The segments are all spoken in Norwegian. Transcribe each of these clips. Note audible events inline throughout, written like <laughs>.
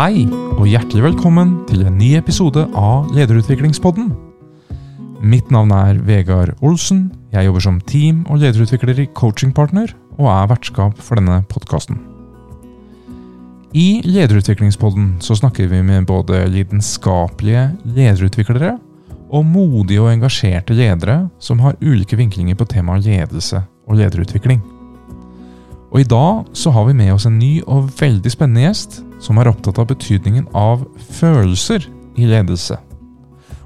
Hei, og hjertelig velkommen til en ny episode av Lederutviklingspodden. Mitt navn er Vegard Olsen. Jeg jobber som team- og lederutvikler i Coachingpartner, og er vertskap for denne podkasten. I Lederutviklingspodden så snakker vi med både lidenskapelige lederutviklere og modige og engasjerte ledere som har ulike vinklinger på temaet ledelse og lederutvikling. Og I dag så har vi med oss en ny og veldig spennende gjest som er opptatt av betydningen av følelser i ledelse.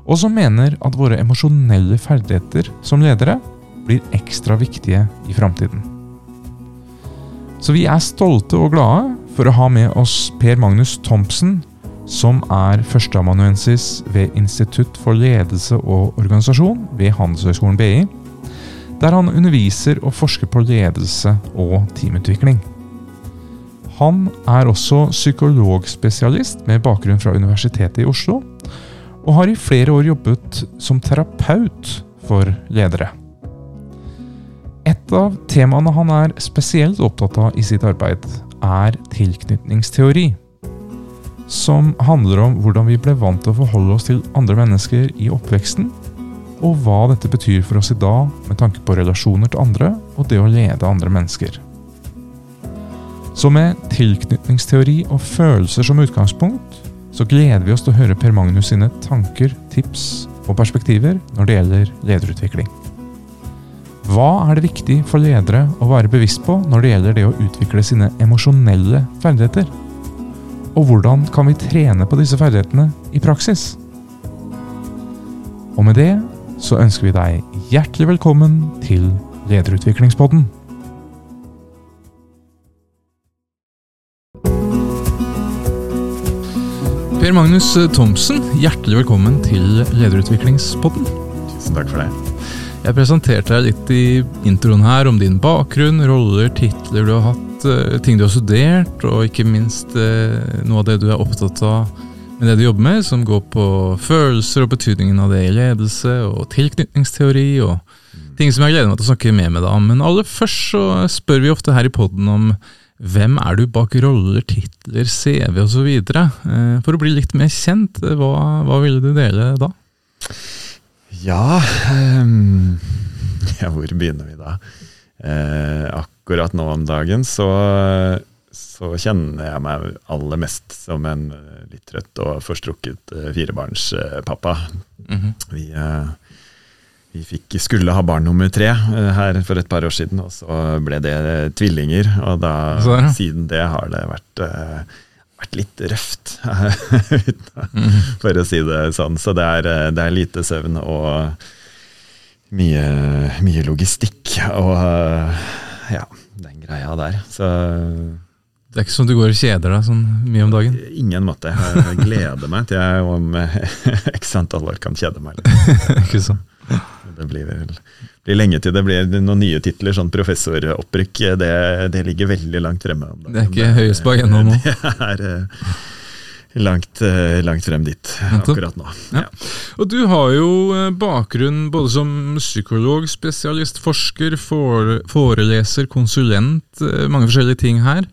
Og som mener at våre emosjonelle ferdigheter som ledere blir ekstra viktige i framtiden. Så vi er stolte og glade for å ha med oss Per Magnus Thompson, som er førsteamanuensis ved Institutt for ledelse og organisasjon ved Handelshøyskolen BI, der han underviser og forsker på ledelse og teamutvikling. Han er også psykologspesialist med bakgrunn fra Universitetet i Oslo, og har i flere år jobbet som terapeut for ledere. Et av temaene han er spesielt opptatt av i sitt arbeid, er tilknytningsteori. Som handler om hvordan vi ble vant til å forholde oss til andre mennesker i oppveksten, og hva dette betyr for oss i dag med tanke på relasjoner til andre og det å lede andre mennesker. Så med tilknytningsteori og følelser som utgangspunkt, så gleder vi oss til å høre Per Magnus sine tanker, tips og perspektiver når det gjelder lederutvikling. Hva er det viktig for ledere å være bevisst på når det gjelder det å utvikle sine emosjonelle ferdigheter? Og hvordan kan vi trene på disse ferdighetene i praksis? Og med det så ønsker vi deg hjertelig velkommen til Lederutviklingspodden. Per Magnus Thomsen, hjertelig velkommen til Lederutviklingspodden. Tusen takk for det. Jeg presenterte deg litt i introen her om din bakgrunn, roller, titler du har hatt, eh, ting du har studert, og ikke minst eh, noe av det du er opptatt av med det du jobber med, som går på følelser og betydningen av det i ledelse, og tilknytningsteori, og ting som jeg gleder meg til å snakke mer med deg om. Men aller først så spør vi ofte her i podden om hvem er du bak roller, titler, CV osv.? Eh, for å bli litt mer kjent, hva, hva ville du dele da? Ja, um, <laughs> ja Hvor begynner vi da? Eh, akkurat nå om dagen så, så, kjenner jeg meg aller mest som en litt trøtt og forstrukket firebarnspappa. Mm -hmm. Vi, eh, vi fikk, skulle ha barn nummer tre eh, her for et par år siden, og så ble det tvillinger. Og da, siden det har det vært eh, vært litt røft, <laughs> for å si det sånn. Så det er, det er lite søvn og mye, mye, logistikk og ja, den greia der. Så det er ikke sånn du går og kjeder deg sånn mye om dagen? Ingen måte. Jeg gleder meg til jeg om <laughs> x antall år kan kjede meg litt. <laughs> ikke sånn. Det blir vel blir lenge til det blir noen nye titler, sånn professoropprykk. Det, det ligger veldig langt fremme. Det er ikke på agendaen nå? Det er uh, <laughs> langt, uh, langt, frem dit akkurat nå. Ja. Ja. Og Du har jo bakgrunn både som psykolog, spesialist, forsker, foreleser, konsulent, mange forskjellige ting her.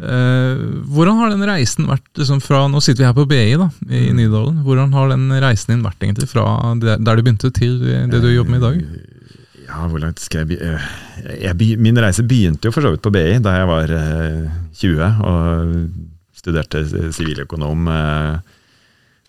Eh, hvordan har den reisen vært liksom, fra Nå sitter vi her på BI da, i mm. Nydalen. Hvordan har den reisen din vært egentlig fra der du begynte, til det du jobber med i dag? Ja, hvor langt skal jeg begynne? Min reise begynte jo for så vidt på BI da jeg var eh, 20 og studerte siviløkonom. Eh,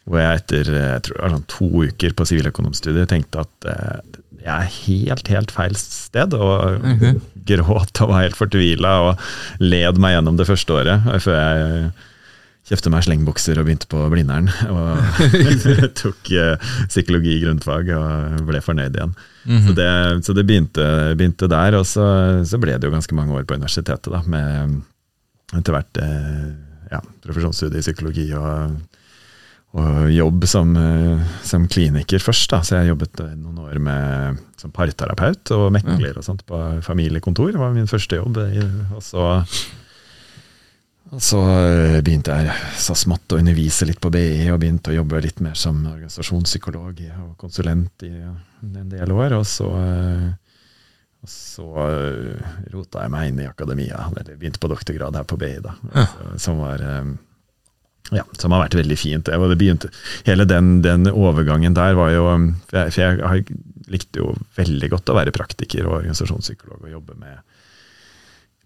hvor jeg etter jeg tror sånn to uker på siviløkonomstudiet tenkte at eh, jeg er helt, helt feil sted. Og okay. gråt og var helt fortvila og led meg gjennom det første året. Før jeg kjøpte meg slengbukser og begynte på Blindern. Og <laughs> tok uh, psykologi i grunnfag og ble fornøyd igjen. Mm -hmm. Så det, så det begynte, begynte, der. Og så, så, ble det jo ganske mange år på universitetet da, med etter hvert uh, ja, profesjonsstudie i psykologi og og jobb som, eh, som, kliniker først. Da. Så jeg jobbet eh, noen år med, som parterapeut og mekler og sånt på familiekontor. Det var min første jobb. Og så, og så eh, begynte jeg så smått å undervise litt på BI, og begynte å jobbe litt mer som organisasjonspsykolog og konsulent i en del år. Og så, og så rota jeg meg inn i akademia, eller begynte på doktorgrad her på BI, da, ja. som var ja, som har vært veldig fint. Begynte, hele den, den, overgangen der var jo For jeg, for jeg likte jo veldig godt å være praktiker og organisasjonspsykolog og jobbe med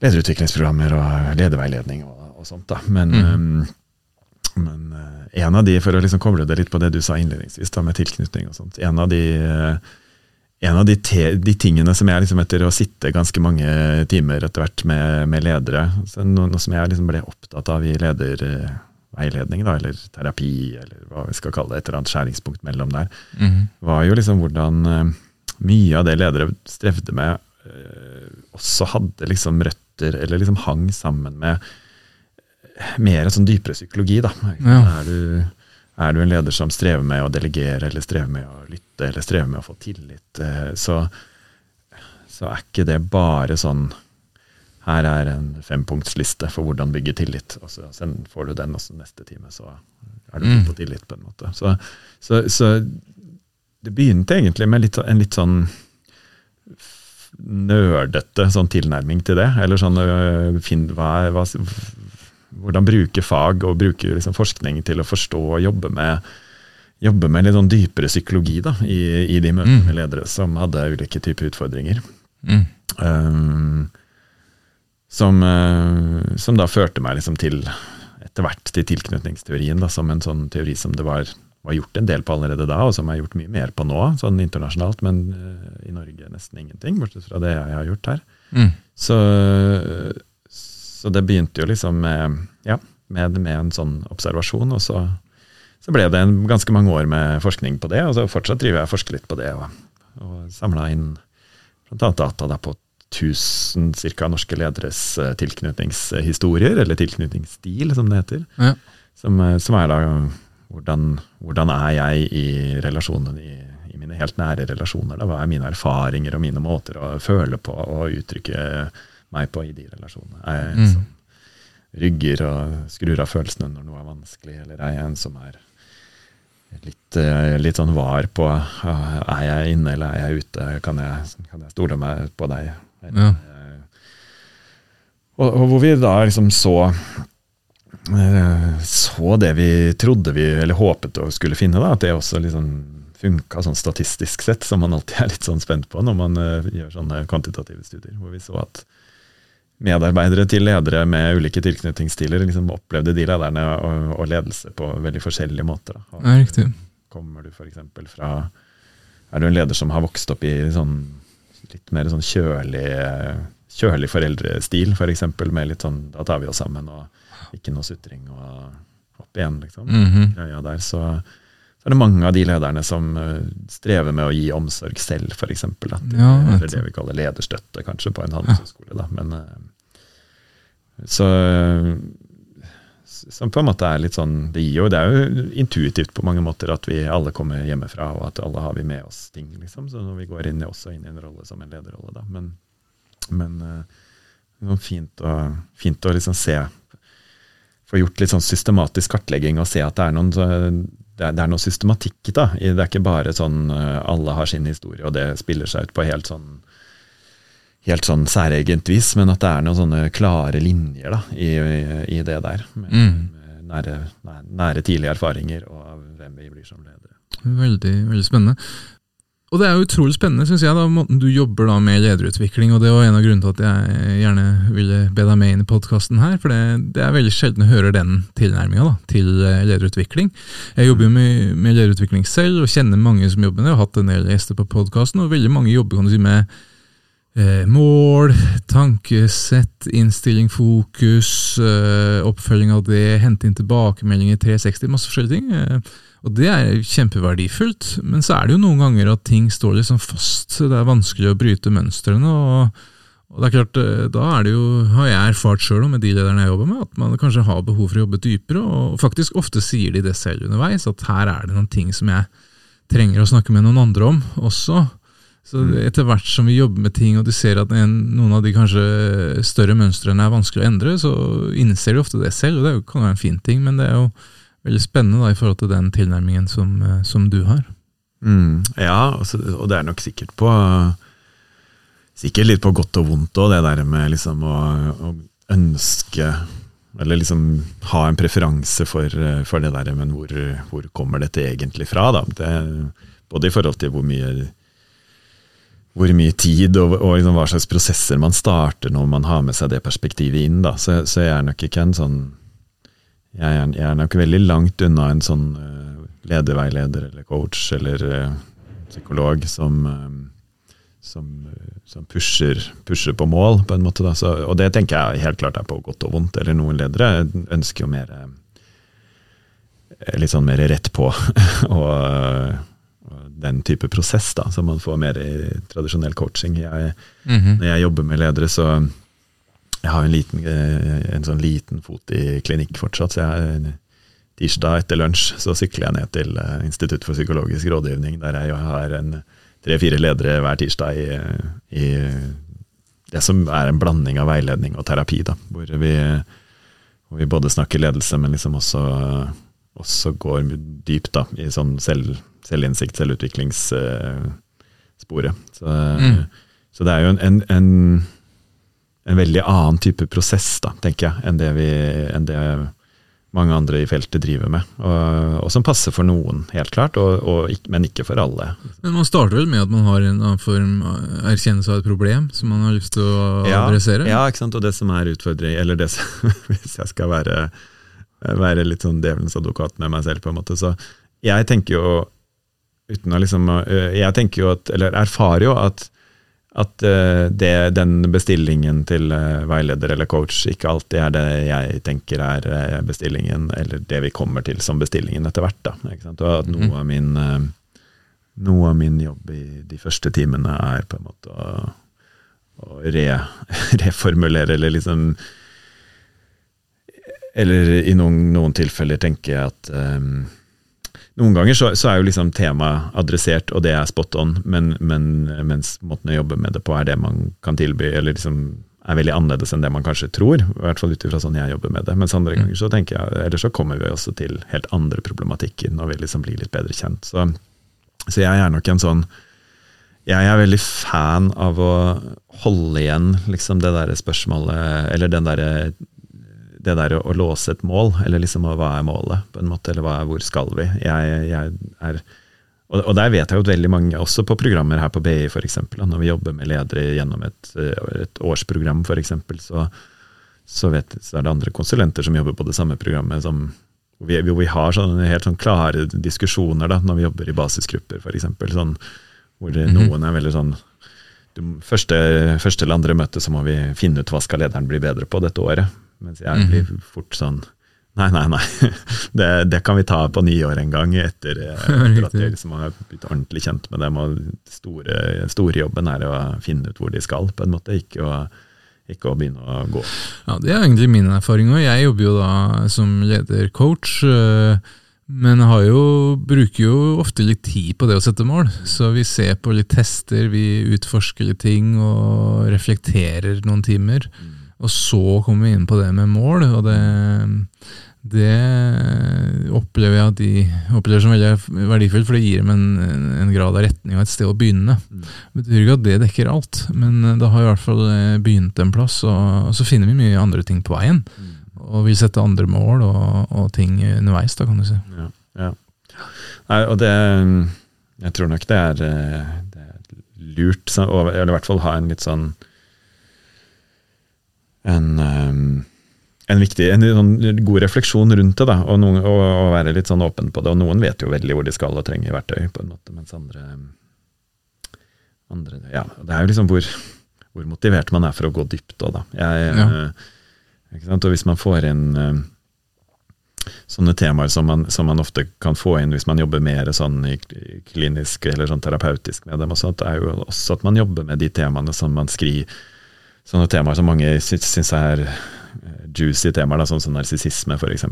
lederutviklingsprogrammer og lederveiledning og, og sånt. da. Men, mm. um, men uh, en av de, for å liksom koble det litt på det du sa innledningsvis, da, med tilknytning og sånt, en av de uh, en av de, te, de, tingene som jeg liksom etter å sitte ganske mange timer etter hvert med, med ledere, noe, noe, som jeg liksom ble opptatt av i lederveiledning, da, eller terapi, eller hva vi skal kalle det, et eller annet skjæringspunkt mellom der, mm. var jo liksom hvordan uh, mye av det ledere strevde med, uh, også hadde liksom røtter, eller liksom hang sammen med mer sånn dypere psykologi. da. Ja. Er du er du en leder som strever med å delegere, eller strever med å lytte, eller strever med å få tillit, eh, så, så er ikke det bare sånn her er en fempunktsliste for hvordan bygge tillit. og så får du den, også neste time så er du mm. på tillit. på en måte. Så, så, så det begynte egentlig med litt, en litt sånn nerdete sånn tilnærming til det. Eller sånn øh, finn, hva, hva, hvordan bruke fag og bruke liksom forskning til å forstå og jobbe med, jobbe med litt sånn dypere psykologi da, i, i de møtene mm. med ledere som hadde ulike typer utfordringer. Mm. Um, som, uh, som, da førte meg liksom til etter hvert til tilknytningsteorien da, som en sånn teori som det var, var, gjort en del på allerede da, og som er gjort mye mer på nå, sånn internasjonalt, men uh, i Norge nesten ingenting, bortsett fra det jeg har gjort her. Mm. Så så det begynte jo liksom med, ja, med, med en sånn observasjon, og så, så, ble det en, ganske mange år med forskning på det. Og så fortsatt driver jeg og forsker litt på det, og, og samla inn bl.a. data da på 1000 cirka, norske lederes uh, tilknytningshistorier, eller tilknytningsstil, som det heter. Ja. Som, uh, som, er da hvordan, hvordan, er jeg i relasjonen i, i, mine helt nære relasjoner? Da? Hva er mine erfaringer og mine måter å føle på og uttrykke meg på i de relasjonene. Er jeg en mm. som rygger og skrur av følelsene når noe er vanskelig, eller er jeg en som er litt, eh, litt sånn var på er jeg inne eller er jeg ute, kan jeg, kan jeg stole meg på deg? Ja. Og, og, hvor vi da liksom så eh, så det vi trodde vi, eller håpet å skulle finne, da, at det også liksom funka sånn statistisk sett, som man alltid er litt sånn spent på når man uh, gjør sånne kvantitative studier. Hvor vi så at medarbeidere til ledere med ulike tilknytningsstiler liksom opplevde de lederne og, og, ledelse på veldig forskjellige måter. Da. Ja, riktig. Kommer du f.eks. fra Er du en leder som har vokst opp i sånn, litt mer sånn kjølig, kjølig foreldrestil, f.eks., for eksempel, med litt sånn Da tar vi oss sammen, og ikke noe sutring og opp igjen, liksom. Mm -hmm. Greia der, så så er det mange av de lederne som uh, strever med å gi omsorg selv, f.eks. Ja, eller det vi kaller lederstøtte, kanskje, på en handelshøyskole. Men uh, så som på en måte er litt sånn Det gir jo, det er jo intuitivt på mange måter at vi alle kommer hjemmefra, og at alle har vi med oss ting. liksom, Så når vi går inn, også inn i en rolle som en lederrolle, da. Men, men uh, fint å, fint å liksom se Få gjort litt sånn systematisk kartlegging og se at det er noen det er, det er, noe systematikk da. Det er ikke bare sånn uh, alle har sin historie, og det spiller seg ut på helt sånn helt sånn særegent vis, men at det er noen sånne klare linjer da, i, i, det der. Med, mm. nære, nære, tidlige erfaringer og hvem vi blir som ledere. Veldig, veldig spennende. Og det er jo utrolig spennende, syns jeg, da, måten du jobber da med lederutvikling. og Det var en av grunnene til at jeg gjerne ville be deg med inn i podkasten her. For det, det, er veldig sjelden å høre den tilnærminga til eh, lederutvikling. Jeg jobber jo med, med, lederutvikling selv, og kjenner mange som jobber med det. Jeg har hatt en del gjester på podkasten, og veldig mange jobber kan du si, med mål, tankesett, innstilling, fokus, eh, oppfølging av det, hente inn tilbakemeldinger 360, masse forskjellige ting. Eh, og det er kjempeverdifullt, men så er det jo noen ganger at ting står liksom fast. Det er vanskelig å bryte mønstrene. og, og det er klart, eh, Da er det jo, har jeg erfart sjøl med de lederne jeg jobber med, at man kanskje har behov for å jobbe dypere. Og faktisk ofte sier de det selv underveis, at her er det noen ting som jeg trenger å snakke med noen andre om også. Så etter hvert som vi jobber med ting, og du ser at en, noen av de kanskje større mønstrene er vanskelig å endre, så innser de ofte det selv, og det kan være en fin ting, men det er jo veldig spennende da, i forhold til den tilnærmingen som, eh, som du har. Mm, ja, altså, og det er nok sikkert på Sikkert litt på godt og vondt òg, det der med liksom å, å, ønske eller liksom ha en preferanse for, for det der, men hvor, hvor, kommer dette egentlig fra? da? Det, både i forhold til hvor mye, hvor mye tid og, og liksom hva slags prosesser man starter når man har med seg det perspektivet inn. da. Så, så jeg er nok ikke en sånn jeg er, jeg er, nok veldig langt unna en sånn uh, lederveileder eller coach eller uh, psykolog som uh, som, som pusher, pusher, på mål, på en måte. Så, og det tenker jeg helt klart er på godt og vondt. Eller noen ledere ønsker jo mer Litt sånn mer rett på. <laughs> og, den type prosess, da, som man får mer i tradisjonell coaching. Jeg, mm -hmm. Når jeg jobber med ledere, så jeg har en, liten, eh, en sånn liten fot i klinikk fortsatt. så jeg Tirsdag etter lunsj så sykler jeg ned til eh, Institutt for psykologisk rådgivning, der jeg har tre-fire ledere hver tirsdag i, i, det som er en blanding av veiledning og terapi. Da, hvor, vi, hvor vi både snakker ledelse, men liksom også, også går dypt da, i sånn selv, selvinnsikt, selvutviklingssporet. Så, mm. så, det er jo en, en, en, en, veldig annen type prosess, da, tenker jeg, enn det, vi, enn det mange andre i feltet driver med. Og, og som passer for noen, helt klart, og, og, men ikke for alle. Men Man starter vel med at man har en annen form erkjennelse av et problem som man har lyst til å ja, adressere? Ja, ikke sant? og det som er utfordring, eller det som, <laughs> hvis jeg skal være, være litt sånn djevelens advokat med meg selv, på en måte, så jeg tenker jo uten å liksom Jeg tenker jo at, eller erfarer jo at at uh, det, den bestillingen til veileder eller coach ikke alltid er det jeg tenker er bestillingen, eller det vi kommer til som bestillingen etter hvert. Da, Og at noe, av min, noe av min jobb i de første timene er på en måte å, å re, <laughs> reformulere, eller liksom Eller i noen, noen tilfeller tenker jeg at um, noen ganger så, så er jo liksom temaet adressert, og det er spot on, men, men, mens måten å jobbe med det på er det man kan tilby, eller liksom er veldig annerledes enn det man kanskje tror. I hvert fall ut ifra sånn jeg jobber med det. Mens andre mm. ganger så tenker jeg, eller så kommer vi også til helt andre problematikker når vi liksom blir litt bedre kjent. Så, så jeg er nok en sånn Jeg er veldig fan av å holde igjen liksom det derre spørsmålet, eller den derre det der å, å, låse et mål, eller liksom hva er målet, på en måte, eller hva, hvor skal vi? Jeg, jeg er, og, og, der vet jeg jo at veldig mange, også på programmer her på BI f.eks., når vi jobber med ledere gjennom et, et årsprogram f.eks., så, så, vet, så er det andre konsulenter som jobber på det samme programmet, som, hvor, vi, hvor vi har sånne helt sånn klare diskusjoner da, når vi jobber i basisgrupper f.eks., sånn, hvor det, mhm. noen er veldig sånn første, første eller andre møte så må vi finne ut hva skal lederen bli bedre på dette året. Mens jeg mhm. blir fort sånn Nei, nei, nei. <laughs> Det, det, kan vi ta på nyår en gang, etter, <laughs> etter at jeg liksom har blitt ordentlig kjent med dem. og store, store jobben er å finne ut hvor de skal, på en måte. Ikke å, ikke å begynne å gå. Ja, Det er egentlig min erfaring òg. Jeg jobber jo da som ledercoach. Øh, men jo, bruker jo ofte litt tid på det å sette mål. Så vi ser på litt tester, vi utforsker litt ting og reflekterer noen timer. Mm. Og så kommer vi inn på det med mål, og det, det opplever jeg at de opplever som veldig verdifullt, for det gir dem en, en, grad av retning og et sted å begynne. Mm. Det betyr ikke at det dekker alt, men det har i hvert fall eh, begynt en plass, og, så finner vi mye andre ting på veien. Mm. Og vil sette andre mål og, og, ting underveis, da, kan du si. Ja, ja. Nei, og det Jeg tror nok det er, eh, det er lurt, eller i hvert fall ha en litt sånn en, ehm, en viktig, en, sånn god refleksjon rundt det, da, og, noen, og, og, være litt sånn åpen på det. Og noen vet jo veldig hvor de skal og trenger verktøy, på en måte, mens andre, andre ja, Det er jo liksom hvor, hvor, motivert man er for å gå dypt òg, da. Jeg, ja. eh, og hvis man får inn eh, sånne temaer som man, som man, ofte kan få inn hvis man jobber mer sånn klinisk eller sånn terapeutisk med dem, også, det er jo også at man jobber med de temaene som man skriver sånne temaer som mange syns er eh, juicy temaer, da, sånn som narsissisme f.eks.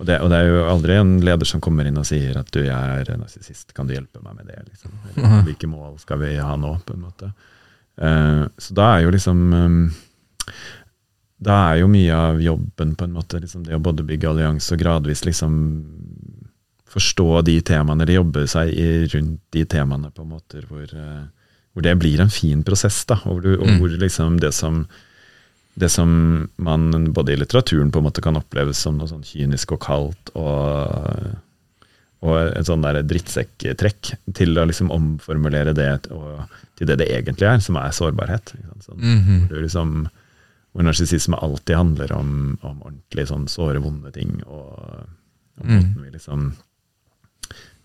Og, det, og det er jo aldri en leder som kommer inn og sier at du, jeg er narsissist, kan du hjelpe meg med det? Liksom? Eller, hvilke mål skal vi ha nå? på en måte. Uh, så da er jo liksom um, Da er jo mye av jobben på en måte liksom det å både bygge allianse og gradvis liksom forstå de temaene, eller jobbe seg i, rundt de temaene på måter hvor uh, hvor det blir en fin prosess, da, og, hvor, og mm. hvor liksom det som det som man både i litteraturen på en måte kan oppleves som noe sånn kynisk og kaldt, og, og et sånn der drittsekktrekk, til å liksom omformulere det og, til det det egentlig er, som er sårbarhet. Sånn, Mm -hmm. hvor, liksom, hvor narsissisme alltid handler om, om ordentlig sånn såre, vonde ting, og, og Mm. vi liksom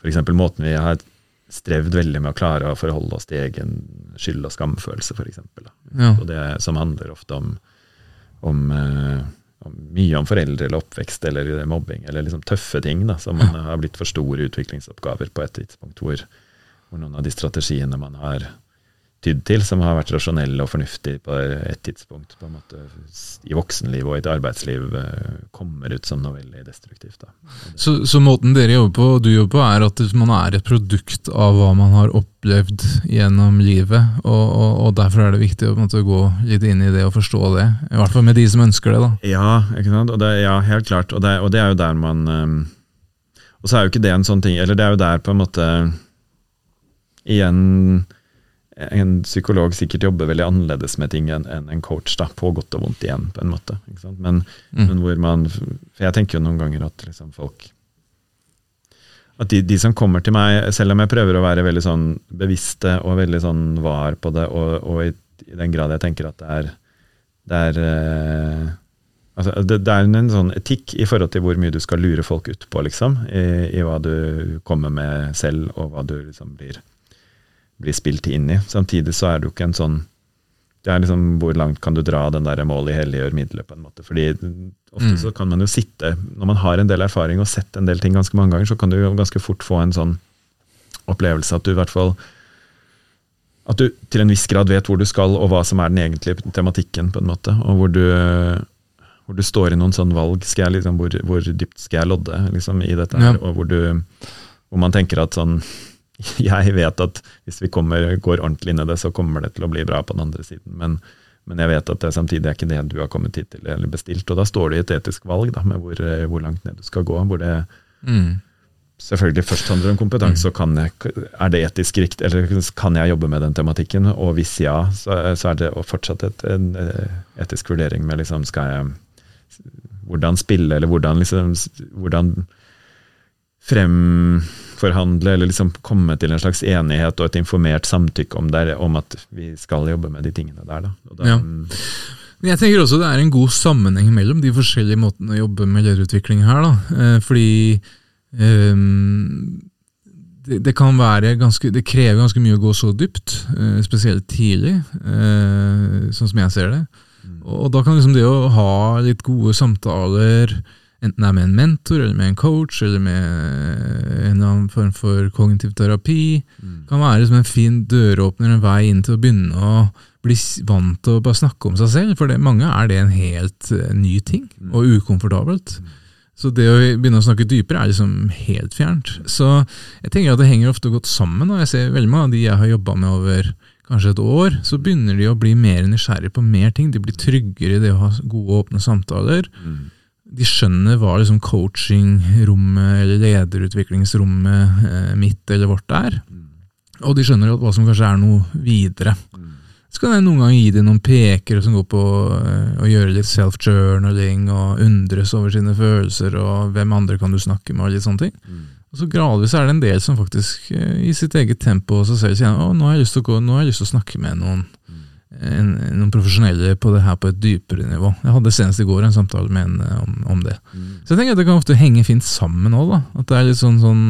eksempel måten vi har strevd veldig med å klare å forholde oss til egen skyld- og skamfølelse, eksempel. Ja. Og det som handler ofte om, om, eh, om mye om foreldre eller oppvekst eller mobbing, eller liksom tøffe ting da, som man har blitt for store utviklingsoppgaver på et tidspunkt, hvor, hvor noen av de strategiene man har tydd til, som har vært rasjonell og fornuftig på et tidspunkt, på en måte i voksenliv og i et arbeidsliv, eh, kommer ut som noe veldig destruktivt. Så, så måten dere jobber på, og du jobber på, er at man er et produkt av hva man har opplevd gjennom livet, og, og, og derfor er det viktig å måte, gå litt inn i det og forstå det. I hvert fall med de som ønsker det. da. Ja, ikke sant? Det, ja helt klart. Og det, og det er jo der man um, Og så er jo ikke det en sånn ting Eller det er jo der på en måte Igjen en psykolog sikkert jobber veldig annerledes med ting enn en coach, da, på godt og vondt igjen, på en måte. Men, Mm. men hvor man For jeg tenker jo noen ganger at liksom folk At de, de som kommer til meg, selv om jeg prøver å være veldig sånn bevisste og veldig sånn var på det, og, og i, i den grad jeg tenker at det er, det er eh, Altså, det, det er en sånn etikk i forhold til hvor mye du skal lure folk utpå, liksom. I, I hva du kommer med selv, og hva du liksom blir, blir spilt inn i. Samtidig så er det jo ikke en sånn Det er liksom hvor langt kan du dra den der målet helliggjør middelet, på en måte. Fordi ofte Mm. så kan man jo sitte Når man har en del erfaring og sett en del ting ganske mange ganger, så kan du jo ganske fort få en sånn opplevelse at du i hvert fall at du til en viss grad vet hvor du skal, og hva som er den egentlige tematikken, på en måte. Og hvor du, hvor du står i noen sånn valg. Skal jeg liksom, hvor, hvor dypt skal jeg lodde liksom, i dette? her, Ja. Og hvor, du, hvor man tenker at sånn <laughs> Jeg vet at hvis vi kommer, går ordentlig inn i det, så kommer det til å bli bra på den andre siden. Men, men jeg vet at det samtidig er ikke det du har kommet hit til eller bestilt. Og da står du i et etisk valg da, med hvor, hvor langt ned du skal gå. hvor det Mm. selvfølgelig først handler om kompetanse, og kan jeg, er det etisk riktig, eller kan jeg jobbe med den tematikken? Og hvis ja, så, så er det fortsatt et, en eh, etisk vurdering med liksom, skal jeg hvordan spille, eller hvordan, liksom, hvordan fremforhandle, eller liksom komme til en slags enighet og et informert samtykke om, der, om at vi skal jobbe med de tingene der. Da. Da Ja. Men jeg tenker også det er en god sammenheng mellom de forskjellige måtene å jobbe med lederutvikling her. Da. Eh, fordi um, det, det kan være ganske Det krever ganske mye å gå så dypt, eh, spesielt tidlig, eh, sånn som jeg ser det. Og da kan liksom det å ha litt gode samtaler, enten det er med en mentor, eller med en coach, eller med en eller annen form for kognitiv terapi, kan være som en fin døråpner, en vei inn til å begynne å bli vant til å bare snakke om seg selv. For det, mange er det en helt eh, ny ting, og ukomfortabelt. Så det å begynne å snakke dypere er liksom helt fjernt. Så jeg tenker at det henger ofte godt sammen. Og jeg ser veldig mange av de jeg har jobba med over kanskje et år, så begynner de å bli mer nysgjerrige på mer ting. De blir tryggere i det å ha gode, åpne samtaler. De skjønner hva liksom coachingrommet eller lederutviklingsrommet eh, mitt eller vårt er. Og de skjønner hva som kanskje er noe videre. Så kan jeg noen ganger gi dem noen pekere som går på eh, å gjøre litt self-journaling og undres over sine følelser og hvem andre kan du snakke med og litt sånne ting. Og så gradvis er det en del som faktisk eh, i sitt eget tempo og seg selv sier å, nå har jeg lyst til å gå, nå har jeg lyst til å snakke med noen, en, noen profesjonelle på det her på et dypere nivå. Jeg hadde senest i går en samtale med en eh, om, om det. Så jeg tenker at det kan ofte henge fint sammen òg, da. At det er litt sånn, sånn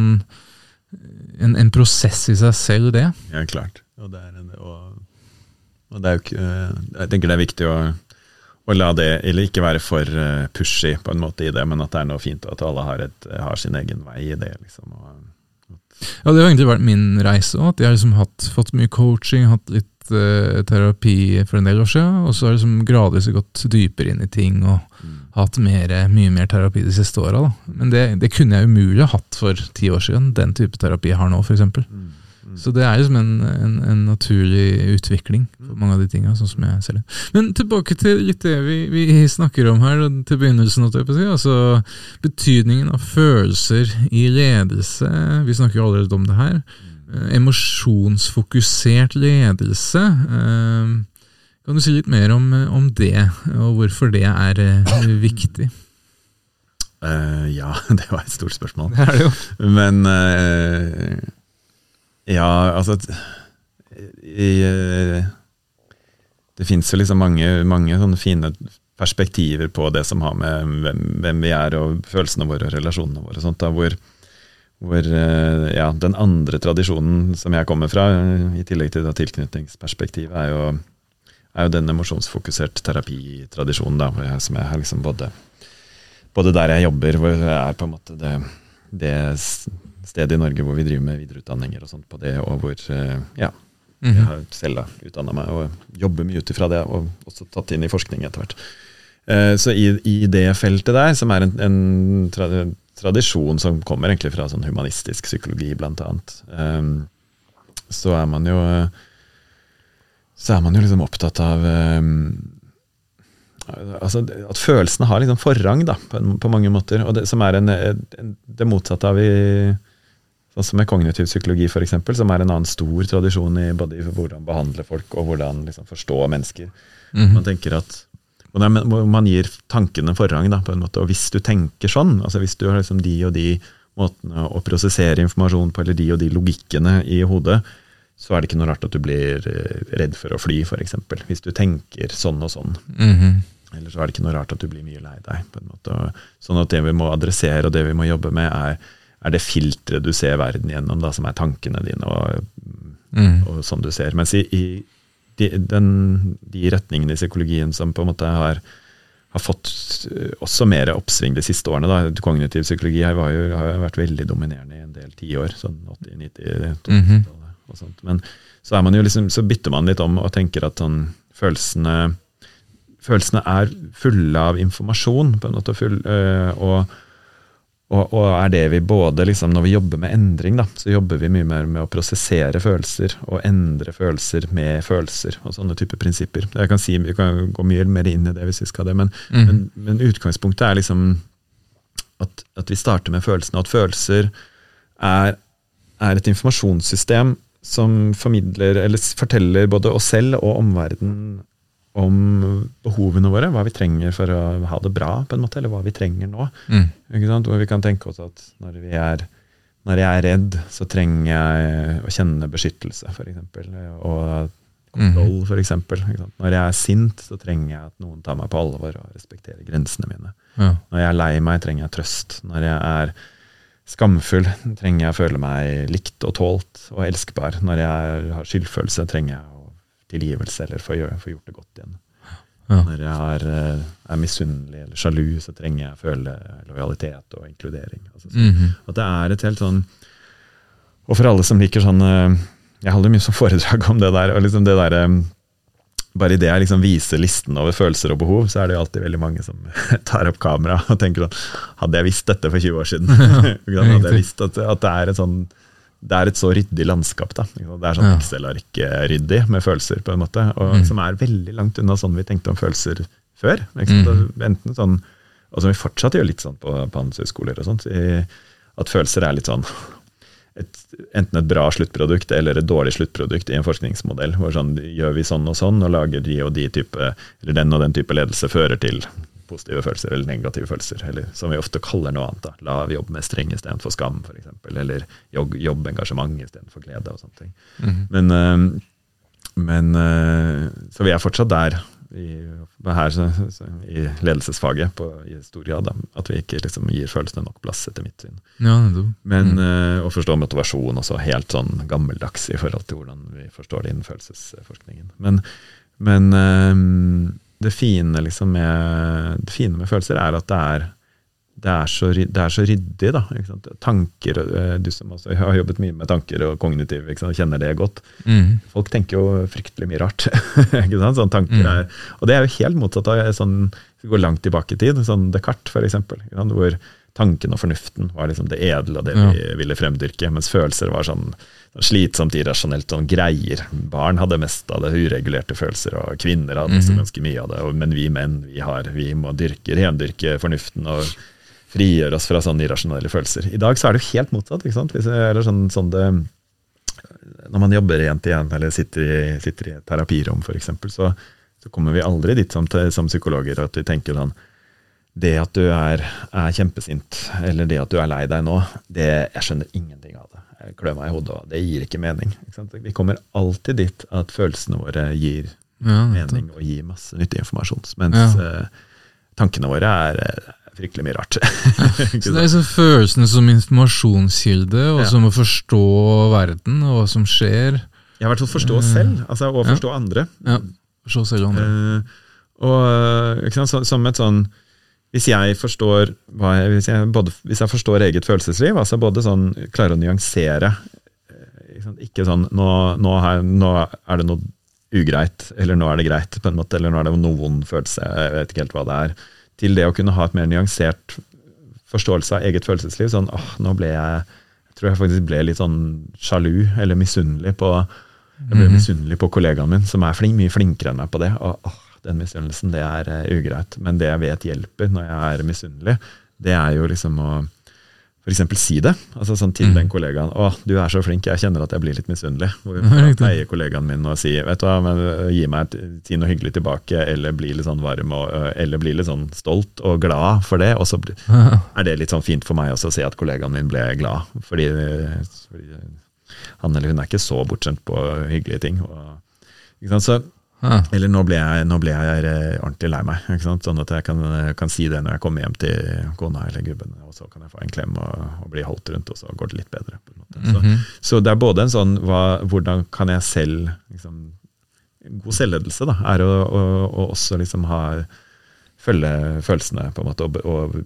en, en prosess i seg selv, det. Ja, klart. Og det er, en, og, og det er jo ikke eh, Jeg tenker det er viktig å, å la det, eller ikke være for eh, pushy på en måte i det, men at det er noe fint, og at alle har, et, har sin egen vei i det. liksom. Og, Ja, det har egentlig vært min reise òg. At jeg har liksom hatt, fått mye coaching, hatt litt eh, terapi for en del år siden, og så har jeg liksom gradvis gått dypere inn i ting og hatt mer, mye mer terapi de siste åra. Men det, det kunne jeg umulig ha hatt for ti år siden, den type terapi jeg har nå, f.eks. Så det er liksom en, en, en naturlig utvikling for mange av de tinga, sånn som jeg ser det. Men tilbake til litt det vi, vi snakker om her, til begynnelsen. altså Betydningen av følelser i ledelse. Vi snakker jo allerede om det her. Eh, Emosjonsfokusert ledelse. Eh, Kan du si litt mer om, om det, og hvorfor det er eh, viktig? Uh, ja, <laughs> det var et stort spørsmål. Det er det jo. Men uh, Ja, altså i, uh, Det fins jo liksom mange, mange sånne fine perspektiver på det som har med hvem, hvem vi er og følelsene våre og relasjonene våre og sånt. Da, hvor, hvor eh, ja, den andre tradisjonen som jeg kommer fra, i tillegg til tilknytningsperspektivet, er jo, er jo den emosjonsfokusert terapitradisjonen da, jeg, som jeg har liksom både både der jeg jobber, hvor jeg er på en måte det, det stedet i Norge hvor vi driver med videreutdanninger og sånt på det, og hvor eh, ja, jeg Mhm. har selv utdanna meg og jobber mye ut ifra det, og også tatt inn i forskning etter hvert. Eh, Så i, i det feltet der, som er en, en tradisjon som kommer egentlig fra sånn humanistisk psykologi, blant annet, eh, så er man jo så er man jo liksom opptatt av um, altså, At følelsene har liksom forrang da, på, på mange måter. og det, Som er en, en, det motsatte av i Sånn som med kognitiv psykologi, for eksempel, som er en annen stor tradisjon i både hvordan behandle folk og hvordan liksom forstå mennesker. Mhm. Man tenker at hvor Man gir tankene forrang, da, på en måte. Og hvis du tenker sånn, altså hvis du har liksom de og de måtene å prosessere informasjon på, eller de og de logikkene i hodet, så er det ikke noe rart at du blir eh, redd for å fly, f.eks. Hvis du tenker sånn og sånn. Mhm. Eller så er det ikke noe rart at du blir mye lei deg. på en måte. Sånn at det vi må adressere og det vi må jobbe med, er, er det filteret du ser verden gjennom, da, som er tankene dine, og, mm. og sånn du ser. Mens i, i de, den, de retningene i psykologien som på en måte har, har fått eh, også mer oppsving de siste årene. Da. Kognitiv psykologi jo, har jo vært veldig dominerende i en del tiår, sånn 80-90 Mhm. og sånt. Men så, liksom, så bytter man litt om og tenker at sånn, følelsene følelsene er fulle av informasjon, på en måte, full, øh, og, og, og er det vi både liksom, Når vi jobber med endring, da, så jobber vi mye mer med å prosessere følelser og endre følelser med følelser og sånne typer prinsipper. Jeg kan si, Vi kan gå mye mer inn i det hvis vi skal det, men, mm. men, men utgangspunktet er liksom at, at vi starter med følelsene, og at følelser er, er et informasjonssystem som formidler, eller forteller både oss selv og omverdenen om behovene våre, hva vi trenger for å ha det bra, på en måte, eller hva vi trenger nå. Mm. Ikke sant? Hvor vi kan tenke oss at når, vi er, når jeg er redd, så trenger jeg å kjenne beskyttelse, f.eks. Og kontroll, for eksempel. Når jeg er sint, så trenger jeg at noen tar meg på alvor og respekterer grensene mine. Ja. Når jeg er lei meg, trenger jeg trøst. Når jeg er skamfull, trenger jeg å føle meg likt og tålt og elskbar. Når jeg har skyldfølelse, trenger jeg tilgivelse eller få, gjort det godt igjen. Ja. Når jeg er, eh, er misunnelig eller sjalu, så trenger jeg å føle lojalitet og inkludering. Altså, så, -hmm. At det er et helt sånn Og for alle som liker sånn eh, Jeg holder mye som foredrag om det der. og liksom det der bare bare idet jeg liksom viser listen over følelser og behov, så er det jo alltid veldig mange som <laughs> tar opp kamera og tenker sånn Hadde jeg visst dette for 20 år siden? <laughs> Hadde jeg visst at, at det er et sånn det er et så ryddig landskap. da. Det er sånn Ja. Excel-ark-ryddig med følelser, på en måte, og Mm. som er veldig langt unna sånn vi tenkte om følelser før. Mm. Enten sånn, og som vi fortsatt gjør litt sånn på, på handelshøyskoler og sånt, i, at følelser er litt sånn et, enten et bra sluttprodukt eller et dårlig sluttprodukt i en forskningsmodell. hvor sånn, Gjør vi sånn og sånn, og lager de og de type, eller den og den type ledelse fører til positive følelser eller negative følelser, eller som vi ofte kaller noe annet. da, Lav jobbmestring istedenfor skam, f.eks., eller jobb, jobbengasjement istedenfor glede. og sånne ting. Mhm. Men, øh, men øh, Så vi er fortsatt der i, her i ledelsesfaget på, i stor grad. Da, at vi ikke liksom gir følelsene nok plass, etter mitt syn. Ja, nettopp. Men Mm. øh, å forstå motivasjon også helt sånn gammeldags i forhold til hvordan vi forstår det innen følelsesforskningen. Men, men det, fine liksom med, det fine med følelser er at det er det er, så, det er så ryddig, da. Tanker, øh, Du som også har jobbet mye med tanker og kognitiv, kjenner det godt. Mm. Folk tenker jo fryktelig mye rart. <laughs> ikke sant? Sånn tanker Mm. er, og det er jo helt motsatt av sånn, vi går langt tilbake i tid, sånn Descartes for sant? hvor tanken og fornuften var liksom det edle og det vi ville fremdyrke, mens følelser var sånn, sånn slitsomt irrasjonelt, sånn greier. Barn hadde mest av det, uregulerte følelser, og kvinner hadde også Mhm. ganske mye av det. Og, men vi menn, vi, har, vi må dyrke, rendyrke fornuften og frigjøre oss fra sånne irrasjonelle følelser. I dag så er det jo helt motsatt. ikke sant? Hvis, eller sånn, sånn det, når man jobber igjen til igjen, eller sitter i, sitter i et terapirom f.eks., så, så kommer vi aldri dit som, som psykologer at vi tenker sånn Det at du er, er, kjempesint, eller det at du er lei deg nå, det, jeg skjønner ingenting av det. Jeg klør meg i hodet, og det gir ikke mening. Ikke vi kommer alltid dit at følelsene våre gir ja, mening og gir masse nyttig informasjon. Mens ja. uh, tankene våre er uh, fryktelig mye rart. <laughs> så det er liksom følelsene som informasjonskilde, og ja. som å forstå verden og hva som skjer. Ja, i hvert fall forstå oss selv, altså, og forstå andre. Ja, forstå selv andre. og sant, som et sånn hvis jeg forstår hvis, jeg både, hvis jeg forstår eget følelsesliv, altså både sånn klarer å nyansere Ikke sånn nå, nå, her, nå, er det noe ugreit, eller nå er det greit, på en måte, eller nå er det noen følelse, jeg vet ikke helt hva det er. Til det å kunne ha et mer nyansert forståelse av eget følelsesliv. Sånn åh, nå ble jeg jeg tror jeg faktisk ble litt sånn sjalu eller misunnelig på jeg ble mhm. misunnelig på kollegaen min, som er flink, mye flinkere enn meg på det. Og, åh, den misunnelsen, det er uh, ugreit. Men det jeg vet hjelper når jeg er misunnelig, det er jo liksom å f.eks. si det. altså sånn Til mm. den kollegaen 'Å, du er så flink, jeg kjenner at jeg blir litt misunnelig'. Hvor <laughs> jeg pleier kollegaen min å si 'Vet du hva, men øh, gi meg si noe hyggelig tilbake', eller bli litt sånn varm, og, øh, eller bli litt sånn stolt og glad for det. Og så <laughs> er det litt sånn fint for meg også å se at kollegaen min ble glad. Fordi, fordi han eller hun er ikke så bortskjemt på hyggelige ting. Og, så Ah. Eller nå ble, jeg, nå ble jeg, eh, ordentlig lei meg. Sånn at jeg kan, kan, si det når jeg kommer hjem til kona eller gubben, og så kan jeg få en klem og, og bli holdt rundt, og så går det litt bedre. Så, mm -hmm. så, det er både en sånn hva, Hvordan kan jeg selv liksom, God selvledelse da, er å, å, å også liksom ha følge følelsene, på en måte, og, og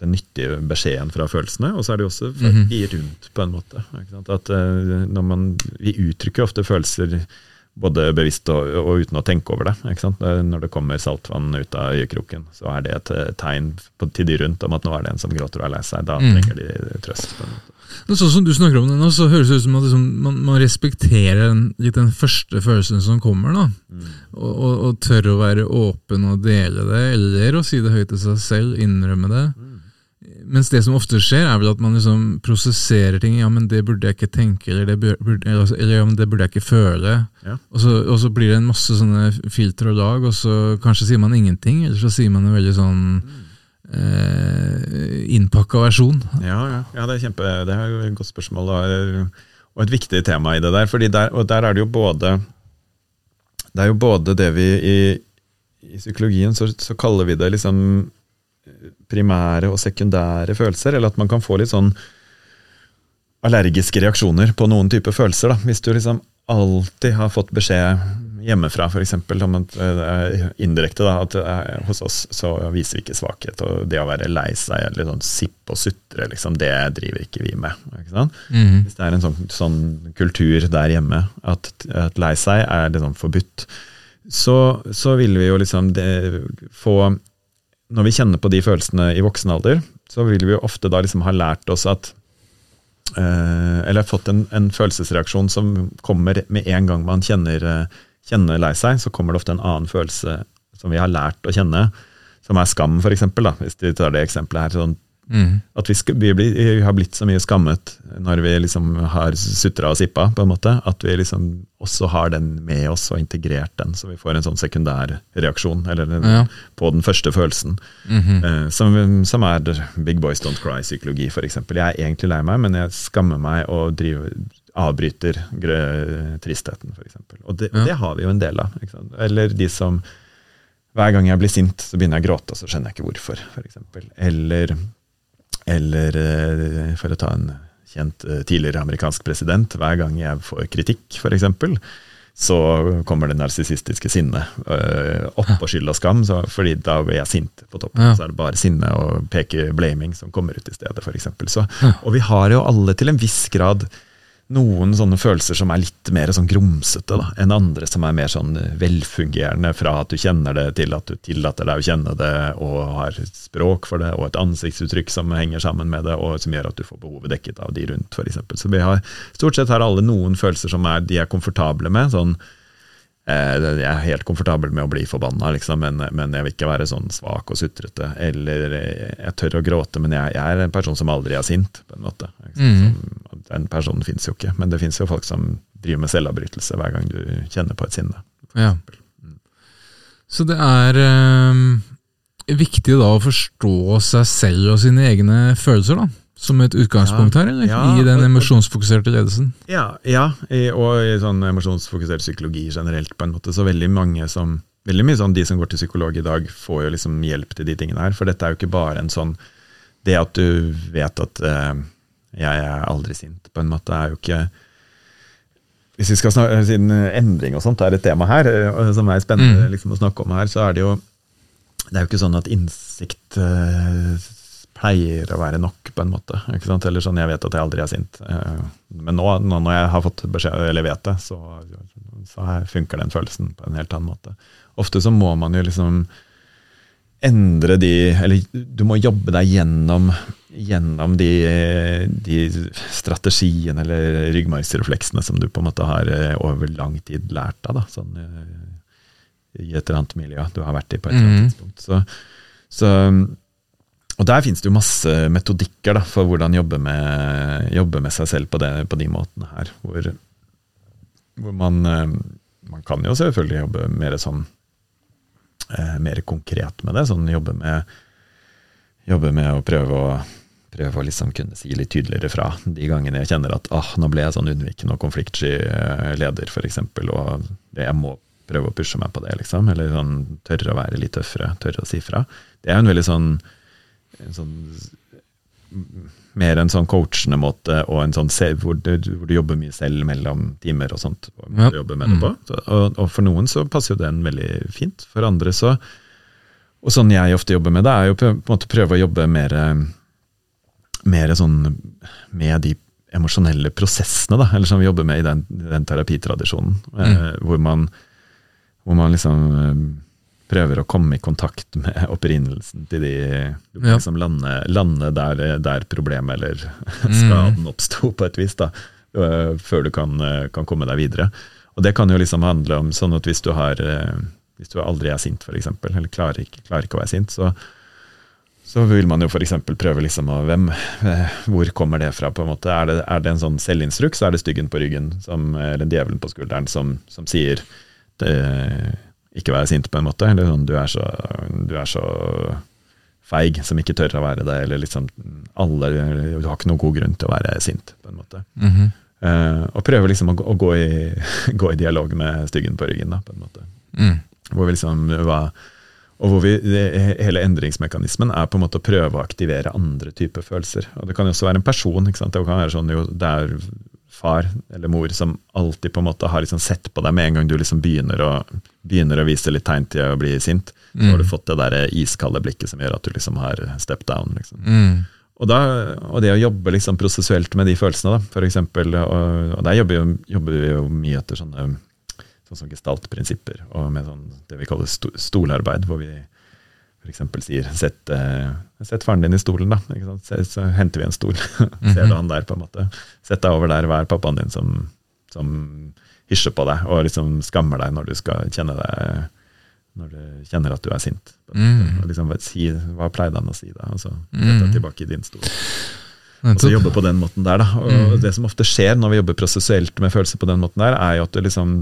den nyttige beskjeden fra følelsene. Og så er det jo også for mm -hmm. i rundt, på en måte. At uh, når man, Vi uttrykker ofte følelser både bevisst og, og, uten å tenke over det. Når det kommer saltvann ut av øyekroken, så er det et tegn på, til de rundt om at nå er det en som gråter og er lei seg. Da mm. trenger de trøst. Sånn som du snakker om det nå, så høres det ut som at liksom, man, man, respekterer den, litt den første følelsen som kommer. da, mm. og, og, og, tør å være åpen og dele det, eller å si det høyt til seg selv, innrømme det. Mm. Mens det som ofte skjer, er vel at man liksom prosesserer ting. Ja, men det burde jeg ikke tenke, eller det burde, eller, eller ja, men det burde jeg ikke føle. Ja. Og, så, og, så, blir det en masse sånne filter og lag, og så kanskje sier man ingenting, eller så sier man en veldig sånn eh, innpakka versjon. Ja, ja, ja, det er kjempe, det er et godt spørsmål, og et viktig tema i det der. fordi der, og der er det jo både Det er jo både det vi i, i psykologien så, så kaller vi det liksom primære og sekundære følelser, eller at man kan få litt sånn allergiske reaksjoner på noen typer følelser. Da. Hvis du liksom alltid har fått beskjed hjemmefra, f.eks. om at uh, indirekte da, at uh, hos oss så viser vi ikke svakhet. Og det å være lei seg eller sånn sippe og sutre, liksom, det driver ikke vi med. Ikke mm. Hvis det er en sånn, sånn, kultur der hjemme at, at lei seg er liksom forbudt, så, så vil vi jo liksom det, få når vi kjenner på de følelsene i voksen alder, så vil vi jo ofte da liksom ha lært oss at eh, Eller fått en, en, følelsesreaksjon som kommer med en gang man kjenner, eh, kjenner lei seg. Så kommer det ofte en annen følelse som vi har lært å kjenne, som er skam, f.eks. Hvis vi tar det eksempelet her. sånn Mm. At vi, skal, vi, blir, vi, har blitt så mye skammet når vi liksom har sutra og sippa, på en måte, at vi liksom også har den med oss og integrert den, så vi får en sånn sekundær reaksjon eller ja. på den første følelsen. Mm -hmm. eh, som, som, er Big Boys Don't Cry-psykologi, f.eks. Jeg er egentlig lei meg, men jeg skammer meg og driver, avbryter tristheten, f.eks. Og det, ja. det, har vi jo en del av. Eller de som hver gang jeg blir sint, så begynner jeg å gråte, og så skjønner jeg ikke hvorfor. For eksempel. Eller eller eh, for å ta en kjent eh, tidligere amerikansk president, hver gang jeg får kritikk, f.eks., så kommer det narsissistiske sinnet øh, opp på skyld og skam, så, fordi da blir jeg sint på toppen. Ja. Så er det bare sinne og peke blaming som kommer ut i stedet, f.eks. Og vi har jo alle til en viss grad noen sånne følelser som er litt mer sånn grumsete da, enn andre som er mer sånn velfungerende, fra at du kjenner det til at du tillater deg å kjenne det, og har språk for det, og et ansiktsuttrykk som henger sammen med det, og som gjør at du får behovet dekket av de rundt, f.eks. Så vi har stort sett har alle noen følelser som er, de er komfortable med. sånn jeg er helt komfortabel med å bli forbanna, liksom, men, men, jeg vil ikke være sånn svak og sutrete. Eller eh, jeg tør å gråte, men jeg, jeg er en person som aldri er sint. på en måte. Mm. den personen fins jo ikke, men det fins jo folk som driver med selvavbrytelse hver gang du kjenner på et sinne. Ja. Så det er øh, viktig da å forstå seg selv og sine egne følelser, da. Som et utgangspunkt her, eller? ja, I den emosjonsfokuserte ledelsen. Ja, ja og i sånn emosjonsfokusert psykologi generelt, på en måte. Så veldig mange som Veldig mye sånn de som går til psykolog i dag, får jo liksom hjelp til de tingene her. For dette er jo ikke bare en sånn Det at du vet at eh, jeg er aldri sint, på en måte, er jo ikke Hvis vi skal snakke, Siden endring og sånt er et tema her, eh, som er spennende Mm. liksom, å snakke om her, så er det jo Det er jo ikke sånn at innsikt eh, pleier å være nok, på en måte. Ikke sant? Eller sånn, jeg vet at jeg aldri er sint. Eh, men nå, nå når jeg har fått beskjed, eller vet det, så, så funker den følelsen på en helt annen måte. Ofte så må man jo liksom endre de Eller du må jobbe deg gjennom, gjennom de, de strategiene eller ryggmargsrefleksene som du på en måte har eh, over lang tid lært deg. da, sånn eh, i et eller annet miljø du har vært i på et eller annet mm. tidspunkt. Så, så, og der finnes det jo masse metodikker da, for hvordan jobbe med, jobbe med seg selv på, det, på de måtene her. Hvor, hvor man, eh, man kan jo selvfølgelig jobbe mer sånn eh, mer konkret med det. sånn Jobbe med, jobbe med å prøve å prøve å liksom kunne si litt tydeligere fra de gangene jeg kjenner at ah, nå ble jeg sånn unnvikende og konfliktsky eh, leder, f.eks., og jeg må prøve å pushe meg på det, liksom. Eller sånn, tørre å være litt tøffere, tørre å si fra. Det er jo en veldig sånn, en sånn mer en sånn coachende måte, og en sånn hvor du, hvor du jobber mye selv mellom timer og sånt. Og, Ja. med det på. Så, og, og for noen så passer jo den veldig fint. For andre så Og sånn jeg ofte jobber med det, er jo på en måte prøve å jobbe mer, mer sånn med de emosjonelle prosessene, da, eller som vi jobber med i den, den terapitradisjonen. Eh, hvor, man, hvor man liksom eh, prøver å komme i kontakt med opprinnelsen til de Ja. liksom lande, lande der, der problemet eller <laughs> skaden oppsto, på et vis, da, før du kan, kan komme deg videre. Og det kan jo liksom handle om sånn at hvis du har hvis du aldri er sint, f.eks., eller klarer ikke, klarer ikke å være sint, så, så vil man jo f.eks. prøve liksom å hvem, Hvor kommer det fra? på en måte? Er det, er det en sånn selvinstruks? Er det styggen på ryggen, som, eller djevelen på skulderen, som, som sier det, ikke være sint, på en måte? Eller sånn du er så, du er så feig som ikke tør å være det, eller liksom alle Du har ikke noen god grunn til å være sint, på en måte. Mhm. Eh, og prøve liksom å, gå- å gå, i, <laughs> gå i dialog med styggen på ryggen, da, på en måte. Mm. Hvor vi liksom var og hvor vi, Hele endringsmekanismen er på en måte å prøve å aktivere andre typer følelser. Og Det kan jo også være en person. ikke sant? Det kan være sånn jo, det er far eller mor som alltid på en måte har liksom sett på deg med en gang du liksom begynner å, begynner å vise litt tegn til å bli sint. Så har du fått det der iskalde blikket som gjør at du liksom har step down. liksom. Mm. Og, da, og det å jobbe liksom prosessuelt med de følelsene, da, for eksempel, og, og der jobber, jo, jobber vi jo mye etter sånne sånn gestaltprinsipper, og med sånn, det vi kaller sto, stolarbeid, hvor vi f.eks. sier sett, eh, sett faren din i stolen, da. Så, så henter vi en stol. <laughs> Ser du han der, på en måte. Sett deg over der, vær pappaen din som, som hysjer på deg, og liksom skammer deg når du skal kjenne deg når du kjenner at du er sint. Mm. Og liksom, si, hva pleide han å si da? Og så sette sett deg tilbake i din stol. Og så jobbe på den måten der, da. Og Mm. det som ofte skjer når vi jobber prosessuelt med følelser på den måten der, er jo at du liksom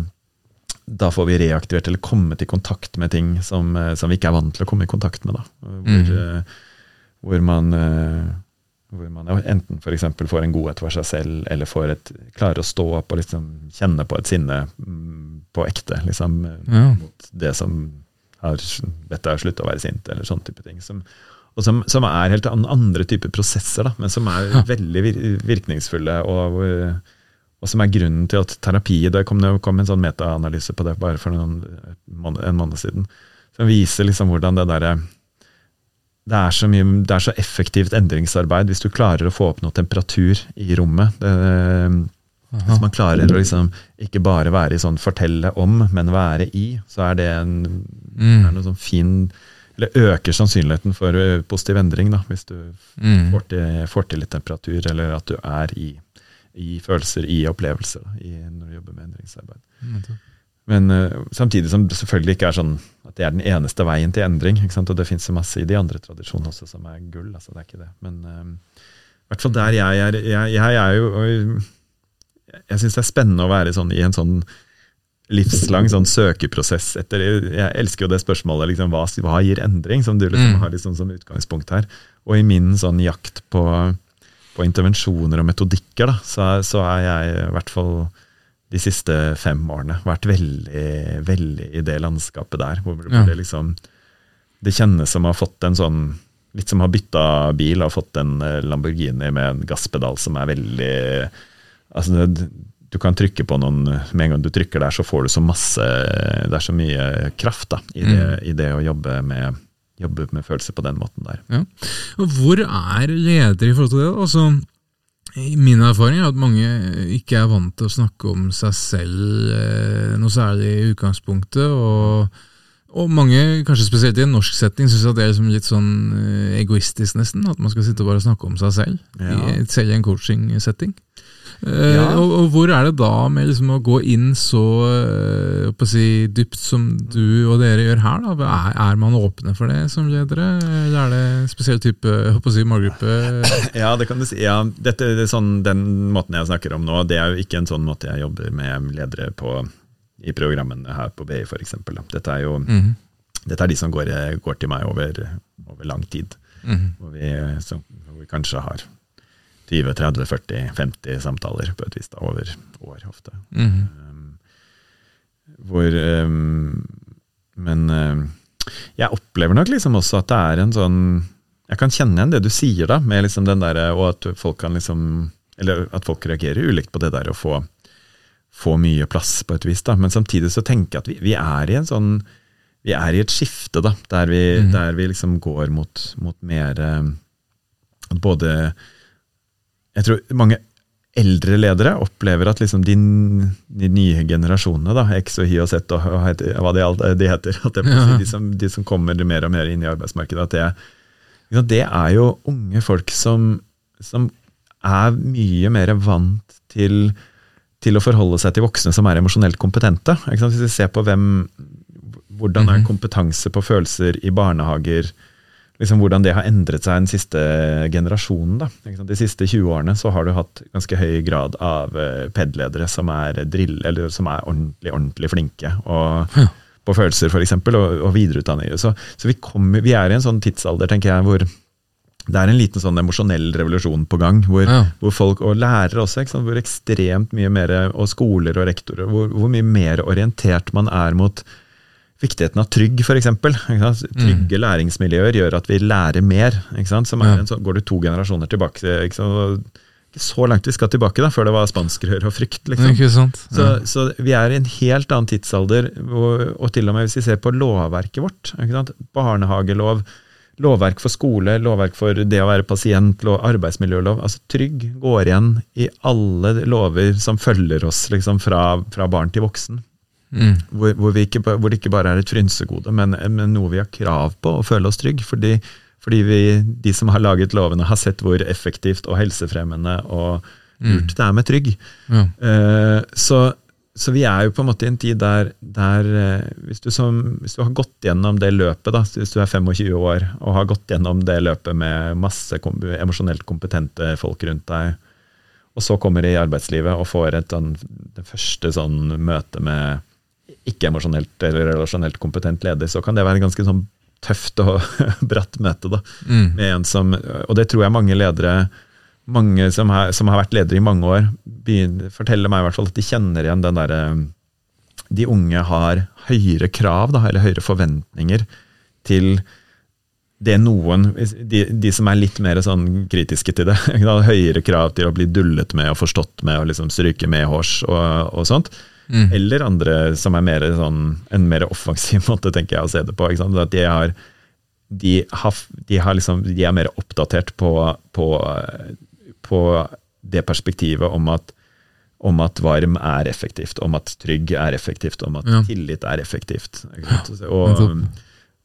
da får vi reaktivert eller kommet i kontakt med ting som, eh, som vi ikke er vant til å komme i kontakt med. da. Hvor, Mm. hvor man, eh, hvor man enten f.eks. får en godhet for seg selv, eller får et, klarer å stå opp og liksom kjenne på et sinne mm, på ekte. liksom, Ja. Mot det som har bedt deg å slutte å være sint, eller sånne type ting. Som, og som, som er helt andre typer prosesser, da, men som er Ja. veldig vir virkningsfulle. og og som er grunnen til at terapi Det kom, det kom en sånn metaanalyse på det bare for noen, en måned siden. Som viser liksom hvordan det derre det er, så mye, det er så effektivt endringsarbeid hvis du klarer å få opp noe temperatur i rommet. Det, hvis man klarer å liksom ikke bare være i sånn fortelle om, men være i, så er det en Mm. er noe sånn fin Eller øker sannsynligheten for positiv endring, da, hvis du Mm. får til, får til litt temperatur, eller at du er i, i følelser, i opplevelser, i, når du jobber med endringsarbeid. Men uh, samtidig som det selvfølgelig ikke er sånn at det er den eneste veien til endring. Og det fins masse i de andre tradisjonene også som er gull. altså det er ikke det. Men ø, i hvert fall der jeg er Jeg, jeg er jo Jeg, Jeg syns det er spennende å være sånn i en sånn livslang sånn søkeprosess etter Jeg elsker jo det spørsmålet liksom, hva, hva gir endring, som du liksom Mm. har liksom som utgangspunkt her. Og i min sånn jakt på, på intervensjoner og metodikker, da, så, så er jeg i hvert fall de siste fem årene vært veldig, veldig i det landskapet der. Hvor, hvor Ja. det liksom Det kjennes som å ha fått en sånn Litt som å ha bytta bil og fått en eh, Lamborghini med en gasspedal som er veldig Altså, det, du kan trykke på noen Med en gang du trykker der, så får du så masse Det er så mye kraft da, i, det, i det å jobbe med, jobbe med følelser på den måten der. Og hvor er ledere i forhold til det? Altså, min erfaring er at mange ikke er vant til å snakke om seg selv eh, noe særlig i utgangspunktet. og og mange, kanskje spesielt i en norsk setting, syns det er liksom litt sånn eh, egoistisk, nesten. At man skal sitte og bare snakke om seg selv, Ja. i, selv i en coaching-setting. Eh, Ja. og, og hvor er det da med liksom å gå inn så eh, si, dypt som du og dere gjør her? da? Er, er man åpne for det som ledere, eller er det en spesiell type si, målgruppe? <laughs> Ja, det kan du si. Ja, dette, det er sånn, den måten jeg snakker om nå, det er jo ikke en sånn måte jeg jobber med ledere på i programmene her på BI f.eks. Dette er jo Mhm, dette er de som går, går til meg over, over lang tid. mhm. Hvor vi, så, hvor vi kanskje har 20-30-40-50 samtaler på et vis da, over år ofte. Mhm. Um, hvor um, Men um, jeg opplever nok liksom også at det er en sånn Jeg kan kjenne igjen det du sier, da, med liksom den der, og at folk kan liksom Eller at folk reagerer ulikt på det der å få, få mye plass, på et vis. da, Men samtidig så tenker jeg at vi, vi er i en sånn vi er i et skifte, da, der vi, Mhm. der vi liksom går mot, mot mer at Både Jeg tror mange eldre ledere opplever at liksom de, de nye generasjonene, da, X og Y og Z og og, heter- hva de, de heter, at det, de, som, de som kommer mer og mer inn i arbeidsmarkedet, at det, det er jo unge folk som, som er mye mer vant til, til å forholde seg til voksne som er emosjonelt kompetente. Hvis vi ser på hvem, hvordan er Mhm. kompetanse på følelser i barnehager, liksom hvordan det har endret seg den siste generasjonen. Da. De siste 20 årene så har du hatt ganske høy grad av eh, PED-ledere som er drill, eller som er ordentlig, ordentlig flinke og, Ja. på følelser, f.eks., og, og videreutdanninger. Så, så vi, kommer, vi er i en sånn tidsalder, tenker jeg, hvor det er en liten sånn emosjonell revolusjon på gang. Hvor, Ja. hvor folk, og lærere også, hvor ekstremt mye mer, og skoler og rektorer, hvor, hvor mye mer orientert man er mot viktigheten av trygg, f.eks. Trygge læringsmiljøer gjør at vi lærer mer. Ikke sant? Som er en så går du to generasjoner tilbake ikke sant? Ikke så langt vi skal tilbake, da, før det var spanskrør og frykt. liksom. Ikke sant? Så, så vi er i en helt annen tidsalder, og, og til og med hvis vi ser på lovverket vårt. Ikke sant? Barnehagelov, lovverk for skole, lovverk for det å være pasient, lov, arbeidsmiljølov. altså Trygg går igjen i alle lover som følger oss liksom fra, fra barn til voksen. Mm. Hvor, hvor, vi ikke, hvor det ikke bare er et frynsegode, men, men noe vi har krav på å føle oss trygg. Fordi, fordi vi, de som har laget lovene, har sett hvor effektivt og helsefremmende og lurt det er med trygg. Ja. Uh, så, så vi er jo på en måte i en tid der, der uh, hvis, du som, hvis du har gått gjennom det løpet, da, hvis du er 25 år og har gått gjennom det løpet med masse kom, emosjonelt kompetente folk rundt deg, og så kommer de i arbeidslivet og får et den, det første sånn møte med ikke-emosjonelt eller relasjonelt kompetent leder, så kan det være ganske sånn tøft og <laughs> bratt møte. da, Mm. med en som, Og det tror jeg mange ledere mange som har, som har vært ledere i mange år, begynner, forteller meg i hvert fall at de kjenner igjen den derre De unge har høyere krav, da, eller høyere forventninger til det noen de, de som er litt mer sånn kritiske til det, <laughs> høyere krav til å bli dullet med og forstått med og liksom stryke medhårs og, og sånt. Mm. Eller andre som er mer sånn, en mer offensiv <laughs> måte tenker jeg å se det på. At de, har, de, har, de, har liksom, de er mer oppdatert på, på, på det perspektivet om at, om at varm er effektivt, om at trygg er effektivt, om at Ja. tillit er effektivt. Og,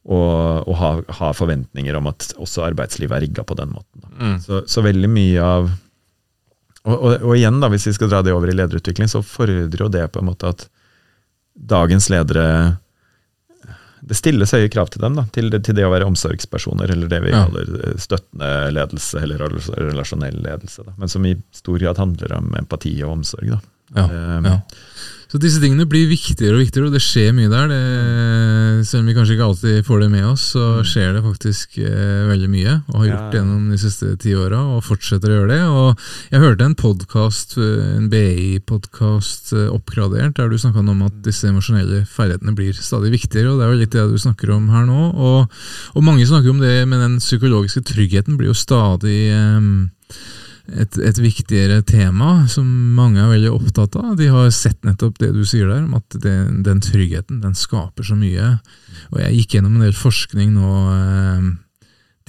og, og ha, ha forventninger om at også arbeidslivet er rigga på den måten. Mm. Så, så veldig mye av og, og, og igjen, da, hvis vi skal dra det over i lederutvikling, så fordrer jo det på en måte at dagens ledere Det stilles høye krav til dem, da, til, til det å være omsorgspersoner, eller det vi Ja. kaller eh, støttende ledelse, eller relasjonell ledelse. Da, men som i stor grad handler om empati og omsorg. Da. Ja, Um, ja. Så disse tingene blir viktigere og viktigere, og det skjer mye der. Det, selv om vi kanskje ikke alltid får det med oss, så skjer det faktisk eh, veldig mye. Og har gjort det gjennom de siste ti åra, og fortsetter å gjøre det. Og jeg hørte en podkast, en BI-podkast, oppgradert, der du snakka om at disse emosjonelle ferdighetene blir stadig viktigere, og det er jo litt det du snakker om her nå. Og, og mange snakker om det, men den psykologiske tryggheten blir jo stadig eh, et, et viktigere tema som mange er veldig opptatt av. De har sett nettopp det du sier der, om at det, den tryggheten den skaper så mye. Og Jeg gikk gjennom en del forskning nå eh,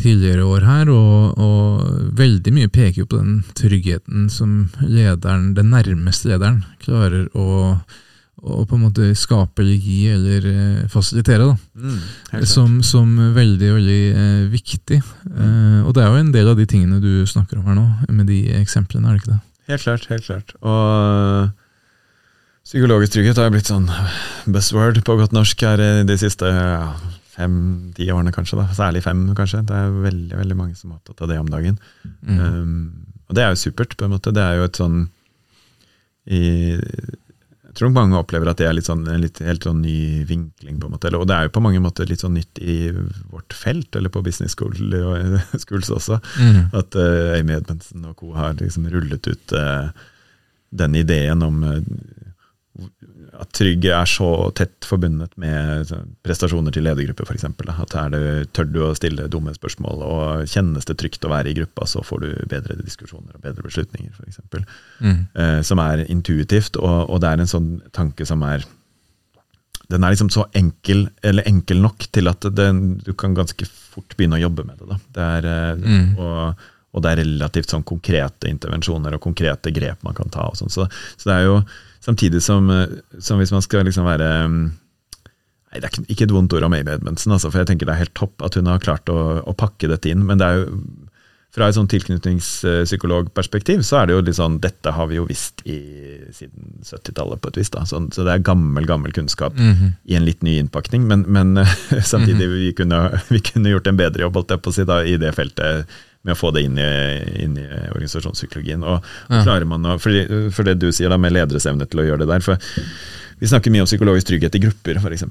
tidligere år her, og, og veldig mye peker jo på den tryggheten som lederen, den nærmeste lederen klarer å, å på en måte skape eller gi eller eh, fasilitere. da Mm, som, som veldig, veldig eh, viktig. Eh, og det er jo en del av de tingene du snakker om her nå, med de eksemplene, er det ikke det? Helt klart, helt klart. Og psykologisk trygghet har blitt sånn buzzword på godt norsk her de siste ja, fem-ti årene, kanskje. da. Særlig fem, kanskje. Det er veldig veldig mange som er opptatt av det om dagen. Mm. Um, og det er jo supert, på en måte. Det er jo et sånn i, Jeg tror mange opplever at det er litt sånn, en litt, helt sånn ny vinkling, på en måte. Og det er jo på mange måter litt sånn nytt i vårt felt, eller på business school, <laughs> schools også. Mm. At uh, Amy Edmundsen og co. har liksom rullet ut uh, den ideen om eh, at trygg er så tett forbundet med prestasjoner til ledergruppe, f.eks. At er det, tør du å stille dumme spørsmål, og kjennes det trygt å være i gruppa, så får du bedre diskusjoner og bedre beslutninger, f.eks. Mm. Eh, som er intuitivt, og, og det er en sånn tanke som er den er liksom så enkel, eller enkel nok til at den, du kan ganske fort begynne å jobbe med det. Da. Det er, eh, Mm. og, og det er relativt sånn konkrete intervensjoner og konkrete grep man kan ta. og sånn. Så, så det er jo samtidig som, eh, som hvis man skal liksom være mm, Nei, Det er ikke, et vondt ord om Amy Edmundsen, altså, for jeg tenker det er helt topp at hun har klart å, å pakke dette inn. Men det er jo fra et sånn tilknytningspsykologperspektiv så er det jo litt sånn Dette har vi jo visst i, siden 70-tallet på et vis. da, så, Så det er gammel, gammel kunnskap Mhm. i en litt ny innpakning. Men, men <laughs> samtidig vi kunne <laughs> vi kunne gjort en bedre jobb holdt jeg på å si, da, i det feltet med å få det inn i, inn i organisasjonspsykologien. Og Ja. klarer man å, for, for det du sier da med lederes evne til å gjøre det der. for Vi snakker mye om psykologisk trygghet i grupper, f.eks.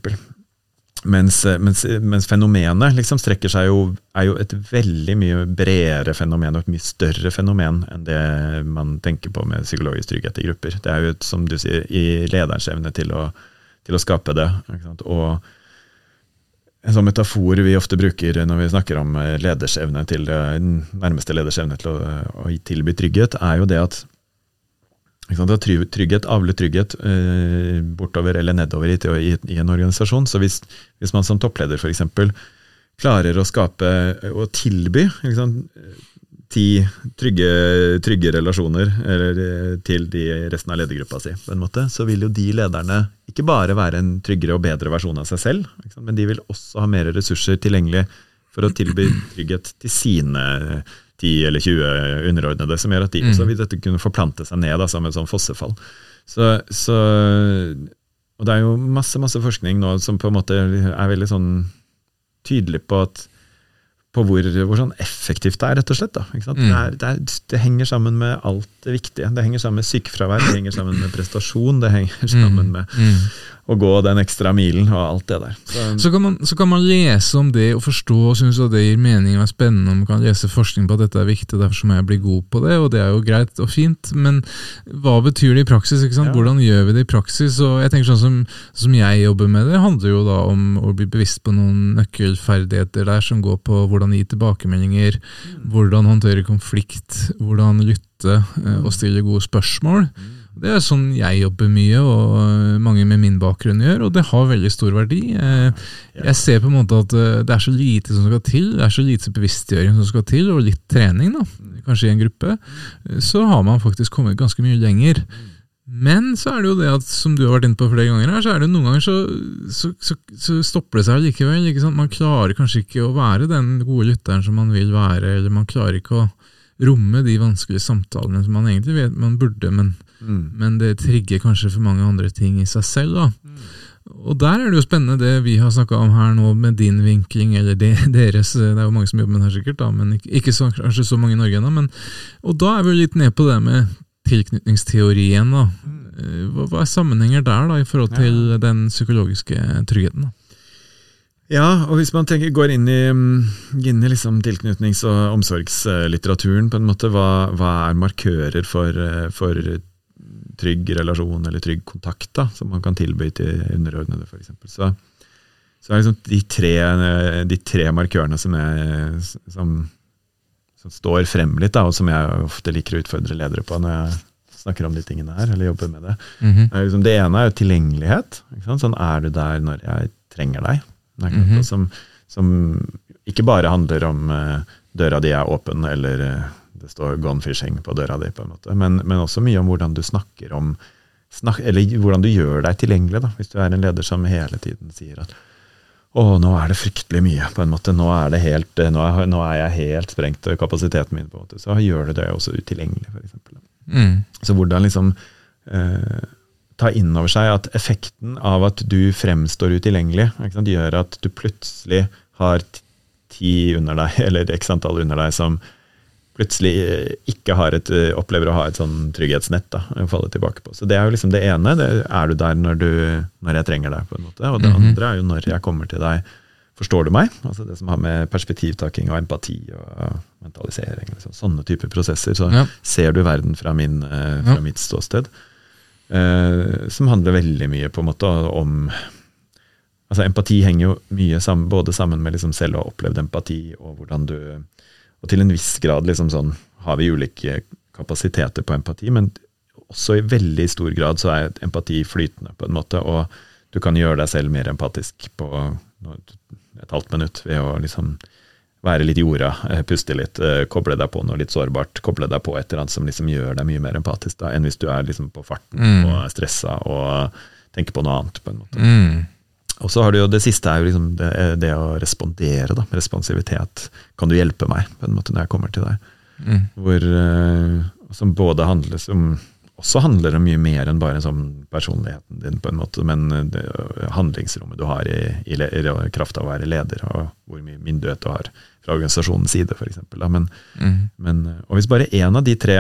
Mens, mens, mens fenomenet liksom strekker seg jo, er jo et veldig mye bredere fenomen, og et mye større fenomen enn det man tenker på med psykologisk trygghet i grupper. Det er jo, som du sier, i lederens evne til å, til å skape det. Og en sånn metafor vi ofte bruker når vi snakker om leders evne til, den nærmeste leders evne til å, å tilby trygghet, er jo det at Trygghet avler trygghet eh, bortover eller nedover i, i, i en organisasjon. Så hvis, hvis man som toppleder f.eks. klarer å skape og tilby sant, ti trygge, trygge relasjoner eller, eh, til de resten av ledergruppa si, på en måte, så vil jo de lederne ikke bare være en tryggere og bedre versjon av seg selv, men de vil også ha mer ressurser tilgjengelig for å tilby trygghet til sine 10 eller 20 underordnede, som gjør at de Mm. også vil dette kunne forplante seg ned da, som et sånn fossefall. Så, så, og det er jo masse masse forskning nå som på en måte er veldig sånn tydelig på at på hvor, hvor sånn effektivt det er, rett og slett. Mm. Det, er, det, er, det henger sammen med alt det viktige. Det henger sammen med sykefravær, det henger sammen med prestasjon, det henger sammen med Mm. Å gå den ekstra milen og alt det der. Så, Så, kan man, så kan man lese om det og forstå og synes at det gir mening og er spennende, og man kan lese forskning på at dette er viktig, derfor må jeg bli god på det, og det er jo greit og fint, men hva betyr det i praksis? ikke sant? Ja. Hvordan gjør vi det i praksis? Og jeg tenker sånn som, som jeg jobber med det, handler jo da om å bli bevisst på noen nøkkelferdigheter der som går på hvordan gi tilbakemeldinger, hvordan håndtere konflikt, hvordan lytte eh, og stille gode spørsmål. Det er sånn jeg jobber mye, og øh, mange med min bakgrunn gjør, og det har veldig stor verdi. Eh, Jeg ser på en måte at øh, det er så lite som skal til, det er så lite bevisstgjøring som skal til, og litt trening, da, kanskje i en gruppe, Eh, så har man faktisk kommet ganske mye lenger. Men så er det jo det at, som du har vært inne på flere ganger her, så er det noen ganger så, så, så, så stopper det seg likevel. Ikke sant? Man klarer kanskje ikke å være den gode lytteren som man vil være, eller man klarer ikke å romme de vanskelige samtalene som man egentlig vet man burde, men, mm. men det trigger kanskje for mange andre ting i seg selv. da. Og der er det jo spennende det vi har snakka om her nå, med din vinkling, eller de, <laughs> deres, det er jo mange som jobber med det her sikkert, da, men ikke, ikke så, kanskje så mange i Norge ennå. Og da er vi jo litt ned på det med tilknytningsteorien. da. Eh, Hva, hva er sammenhenger der, da, i forhold til den psykologiske tryggheten? da? Ja, og hvis man tenker, går inn i, mm, inn i liksom tilknytnings- og omsorgslitteraturen, på en måte, hva, hva er markører for, eh, for trygg relasjon eller trygg kontakt da, som man kan tilby til underordnede, f.eks. Så, så er liksom de tre, de tre markørene som, jeg, som, som står frem litt, da, og som jeg ofte liker å utfordre ledere på når jeg snakker om de tingene her, eller jobber med det. Mhm. Det, er liksom, det ene er jo tilgjengelighet. Sånn er du der når jeg trenger deg? Mm er og som, som ikke bare handler om uh, døra di er åpen, eller eh, det står 'gone fishing' på døra di, på en måte, men, men også mye om hvordan du snakker om snak, Eller hvordan du gjør deg tilgjengelig, da, hvis du er en leder som hele tiden sier at å, nå er det fryktelig mye, på en måte. Nå er, det helt, eh, nå er, nå er jeg helt sprengt av kapasiteten min, på en måte. Så gjør du det også utilgjengelig, f.eks. Mm. Så hvordan liksom eh, ta inn over seg at effekten av at du fremstår utilgjengelig, sant, gjør at du plutselig har ti under deg, <laughs> eller x antall under deg, som plutselig eh, ikke har et, eh, opplever å ha et sånn trygghetsnett da, å falle tilbake på. Så det er jo liksom det ene. Det er du der når, du, når jeg trenger deg, på en måte. Og det Mhm. andre er jo når jeg kommer til deg. Forstår du meg? Altså Det som har med perspektivtaking og empati og mentalisering liksom, Sånne typer prosesser. Så Ja. ser du verden fra, min, eh, fra Ja. mitt ståsted. Uh, som handler veldig mye på en måte om altså Empati henger jo mye sammen, både sammen med liksom selv å ha opplevd empati, og hvordan du Og til en viss grad liksom sånn, har vi ulike kapasiteter på empati, men også i veldig stor grad så er empati flytende, på en måte. Og du kan gjøre deg selv mer empatisk på et halvt minutt ved å liksom være litt jorda, eh, puste litt, eh, koble deg på noe litt sårbart, koble deg på et eller annet som liksom gjør deg mye mer empatisk da, enn hvis du er liksom på farten Mm. og er stressa og tenker på noe annet. på en måte. Mm. Og så har du jo det siste er jo liksom det, det å respondere, da. Responsivitet. Kan du hjelpe meg, på en måte, når jeg kommer til deg? Mm. Hvor, eh, som både handler om også handler om mye mer enn bare sånn personligheten din, på en måte, men eh, det handlingsrommet du har i, i, i kraft av å være leder, og hvor mye myndighet du har fra organisasjonens side, f.eks. Men, Mm. men, eh, og hvis bare én av de tre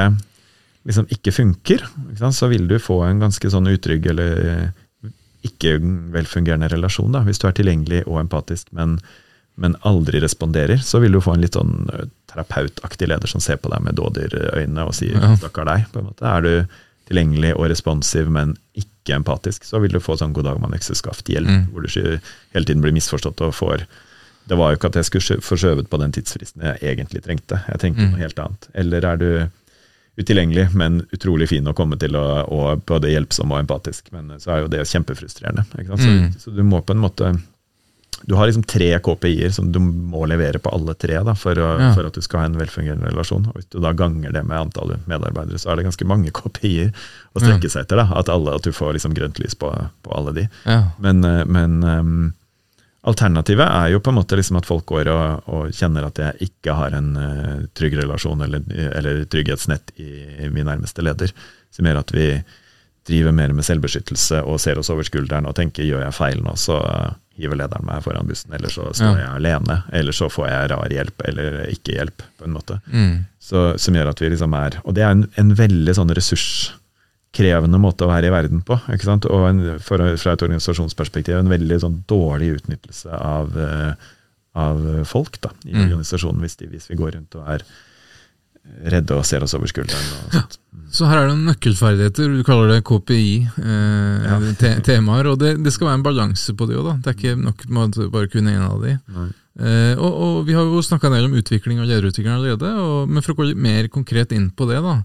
liksom ikke funker, ikke sant, så vil du få en ganske sånn utrygg eller ikke velfungerende relasjon. Da. Hvis du er tilgjengelig og empatisk, men, men aldri responderer, så vil du få en litt sånn terapeutaktig leder som ser på deg med dådyrøyne og sier Ja. 'stakkar deg'. på en måte. Er du tilgjengelig og responsiv, men ikke empatisk, så vil du få sånn 'god dag, mann, økseskaft' hjelp, Mm. hvor du hele tiden blir misforstått og får det var jo ikke at jeg skulle skjø- få skjøvet på den tidsfristen jeg egentlig trengte. Jeg trengte Mm. noe helt annet. Eller er du utilgjengelig, men utrolig fin å komme til, og, og både hjelpsom og empatisk. Men så er jo det kjempefrustrerende. Så, Mm. så du må på en måte Du har liksom tre KPI-er som du må levere på alle tre da, for, å, Ja. for at du skal ha en velfungerende relasjon. Og Hvis du da ganger det med antall medarbeidere, så er det ganske mange KPI-er å strekke seg etter. da, At, alle, at du får liksom grønt lys på, på alle de. Ja. Men, eh, men ehm, alternativet er jo på en måte liksom at folk går og, og kjenner at jeg ikke har en uh, trygg relasjon eller, eller trygghetsnett i min nærmeste leder, som gjør at vi driver mer med selvbeskyttelse og ser oss over skulderen og tenker gjør jeg feil nå, så uh, hiver lederen meg foran bussen, eller så står Ja. jeg alene, eller så får jeg rar hjelp eller ikke hjelp, på en måte. Mm. Så, som gjør at vi liksom er Og det er en, en veldig sånn ressurskrevende måte å være i verden på. ikke sant? Og en, for, fra et organisasjonsperspektiv en veldig sånn dårlig utnyttelse av, eh, av folk da, i Mm. organisasjonen, hvis, de, hvis vi går rundt og er redde og ser oss over skulderen. Sånt. <laughs> Så her er det nøkkelferdigheter, du kaller det KPI, eh, Ja. og det, det skal være en balanse på det òg. Det er ikke nok med bare kunne en av de. Eh, og, og vi har jo snakka en del om utvikling og lederutvikling allerede, og, men for å gå litt mer konkret inn på det, da.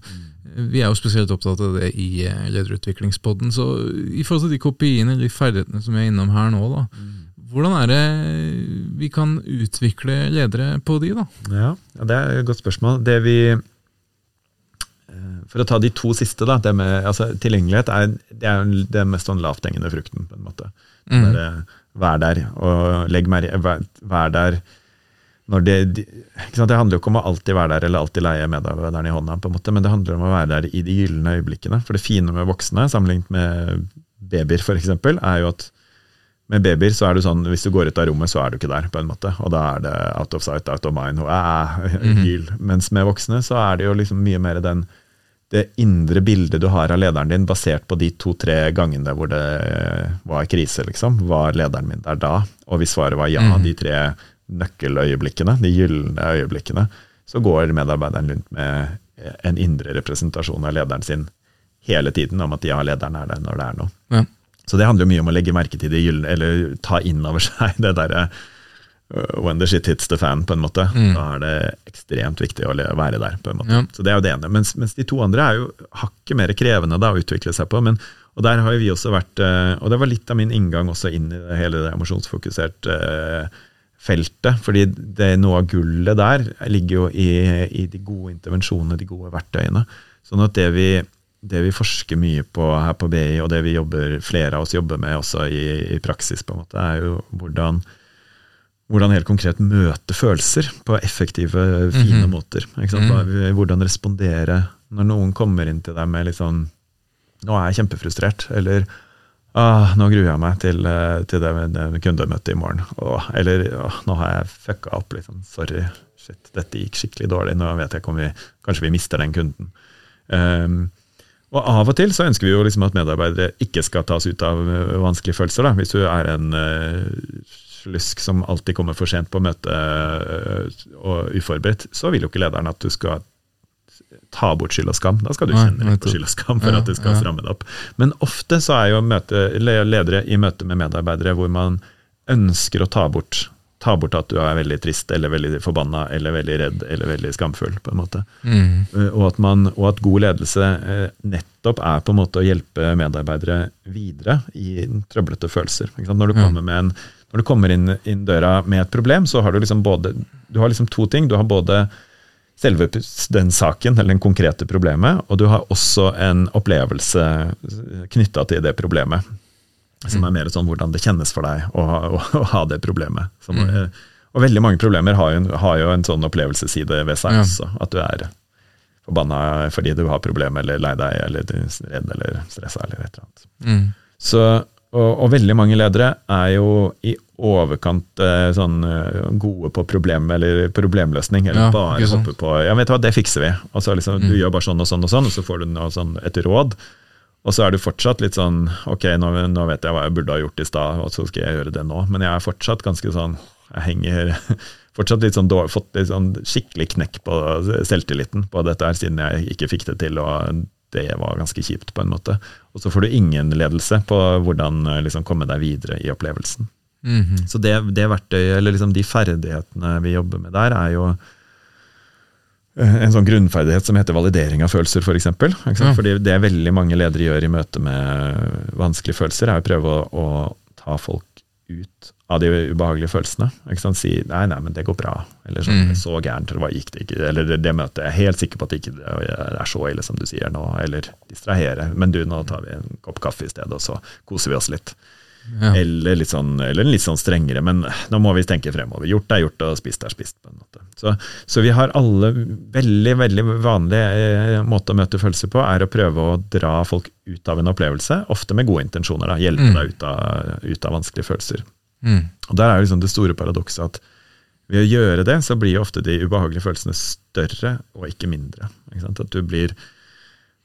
Vi er jo spesielt opptatt av det i eh, lederutviklingspodden, så i forhold til de kopiene eller de ferdighetene som vi er innom her nå, da. Hvordan er det vi kan utvikle ledere på de, da? Ja, det er et godt spørsmål. Det vi eh, For å ta de to siste, da. Det med, altså, tilgjengelighet er, det er jo den mest sånn lavthengende frukten, på en måte. Mm. Vær der, og legg mer, vær, der det, det handler jo ikke om å alltid være der eller alltid leie medarbeideren i hånda, på en måte, men det handler om å være der i de gylne øyeblikkene. For det fine med voksne, sammenlignet med babyer f.eks., er jo at med babyer så er du sånn, hvis du går ut av rommet, så er du ikke der, på en måte. Og da er det out of sight, out of mind, og æh, gyl. Mm -hmm. Mens med voksne så er det jo liksom mye mer den det indre bildet du har av lederen din, basert på de to-tre gangene hvor det var krise, liksom. Var lederen min der da? Og hvis svaret var ja, Mm. de tre nøkkeløyeblikkene, de gylne øyeblikkene, så går medarbeideren rundt med en indre representasjon av lederen sin hele tiden, om at ja, lederen er der når det er noe. Ja. Så det handler jo mye om å legge merke til de gylne, eller ta inn over seg <laughs> det derre uh, when the shit hits the fan, på en måte. Mm. Da er det ekstremt viktig å være der, på en måte. Ja. Så det er jo det ene. Mens, mens de to andre er jo hakket mer krevende da, å utvikle seg på. Men, og der har vi også vært, eh, og det var litt av min inngang også inn i det, hele det emosjonsfokusert eh, feltet. fordi det, noe av gullet der ligger jo i, i de gode intervensjonene, de gode verktøyene. Sånn at det vi, det vi forsker mye på her på BI, og det vi jobber, flere av oss jobber med også i, i praksis, på en måte, er jo hvordan hvordan helt konkret møte følelser på effektive, fine Mhm. måter. Ikke sant? Hvordan respondere når noen kommer inn til deg med litt sånn Nå er jeg kjempefrustrert, eller ah, nå gruer jeg meg til, eh, til det, det kundemøtet i morgen. Åh, eller åh, nå har jeg fucka opp. Liksom. Sorry, shit, dette gikk skikkelig dårlig. Nå vet jeg ikke om vi Kanskje vi mister den kunden. Um, og av og til så ønsker vi jo liksom at medarbeidere ikke skal tas ut av vanskelige følelser. Da. Hvis du er en uh, slusk som alltid kommer for sent på møte uh, og uforberedt, så vil jo ikke lederen at du skal ta bort skyld og skam. Da skal du kjenne litt på skyld og skam for at du skal stramme deg opp. Men ofte så er jo møte, ledere i møte med medarbeidere hvor man ønsker å ta bort Ta bort at du er veldig trist eller veldig forbanna eller veldig redd eller veldig skamfull. på en måte. Mm. Eh, Og at, man, og at god ledelse eh, nettopp er på en måte å hjelpe medarbeidere videre i trøblete følelser. Når, du kommer med en, når du kommer inn, inn døra med et problem, så har du liksom både du har liksom to ting. Du har både selve den saken, eller den konkrete problemet, og du har også en opplevelse knytta til det problemet. Som er mer sånn hvordan det kjennes for deg å, ha- å, å ha det problemet. Som, Mm. eh, Og veldig mange problemer har jo, har jo en sånn opplevelsesside ved seg Ja. også. At du er forbanna fordi du har problemer, eller lei deg, eller du er redd eller stressa, eller et eller annet. Mm. Så, og, og veldig mange ledere er jo i overkant eh, sånn eh, gode på problem eller problemløsning, eller Ja, bare ikke hoppe på Ja, vet du hva, det fikser vi. Og så liksom, Du Mm. gjør bare sånn og sånn og sånn, og så får du noe sånn, et råd. Og så er du fortsatt litt sånn Ok, nå, nå vet jeg hva jeg burde ha gjort i stad, og så skal jeg gjøre det nå. Men jeg er fortsatt ganske sånn Jeg henger <laughs> fortsatt litt sånn dårlig, fått litt sånn skikkelig knekk på selvtilliten på dette her, siden jeg ikke fikk det til, og det var ganske kjipt, på en måte. Og så får du ingen ledelse på hvordan eh, liksom, komme deg videre i opplevelsen. Mhm. Så det, det verktøyet, eller liksom de ferdighetene vi jobber med der, er jo eh, en sånn grunnferdighet som heter validering av følelser, f.eks. For eksempel? Ja. Fordi det veldig mange ledere gjør i møte med vanskelige følelser, er å prøve å, å ta folk ut av de ubehagelige følelsene. Ikke sant? Si 'nei, nei, men det går bra', eller sånn Mm. 'så gærent, eller hva gikk det ikke', eller det, det møtet, jeg er helt sikker på at det ikke er så ille som du sier nå, eller distrahere, men du, nå tar vi en kopp kaffe i stedet, og så koser vi oss litt. Ja. Eller, litt sånn, eller litt sånn strengere, men nå må vi tenke fremover. Gjort er gjort, og spist er spist. på en måte. Så, så vi har alle veldig veldig vanlige eh, måte å møte følelser på, er å prøve å dra folk ut av en opplevelse, ofte med gode intensjoner. da, Hjelpe Mm. deg ut av, ut av vanskelige følelser. Mm. Og Der er liksom det store paradokset at ved å gjøre det, så blir jo ofte de ubehagelige følelsene større og ikke mindre. Ikke sant? At du blir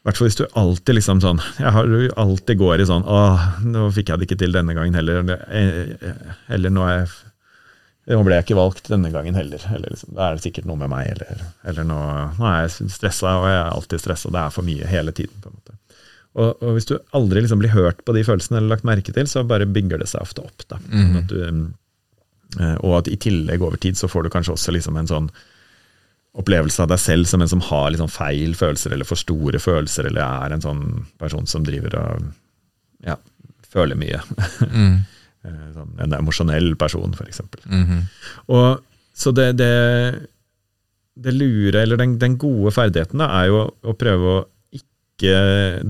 hvert fall hvis du alltid liksom sånn Jeg har du alltid går i sånn Å, nå fikk jeg det ikke til denne gangen heller. Eller, eh, nå, jeg, nå ble jeg ikke valgt denne gangen heller. Eller liksom, da er det sikkert noe med meg. Eller, eller nå, nå er jeg stressa, og jeg er alltid stressa. Det er for mye hele tiden. på en måte. Og, og hvis du aldri liksom blir hørt på de følelsene eller lagt merke til, så bare bygger det seg ofte opp. Da. Sånn at du, eh, og at i tillegg over tid så får du kanskje også liksom en sånn opplevelse av deg selv som en som har liksom feil følelser eller for store følelser, eller er en sånn person som driver og ja, føler mye. Mm. <laughs> Eh, sånn, en emosjonell person, f.eks. Mhm. Og så det, det, det lure, eller den, den gode ferdigheten, da, er jo å prøve å ikke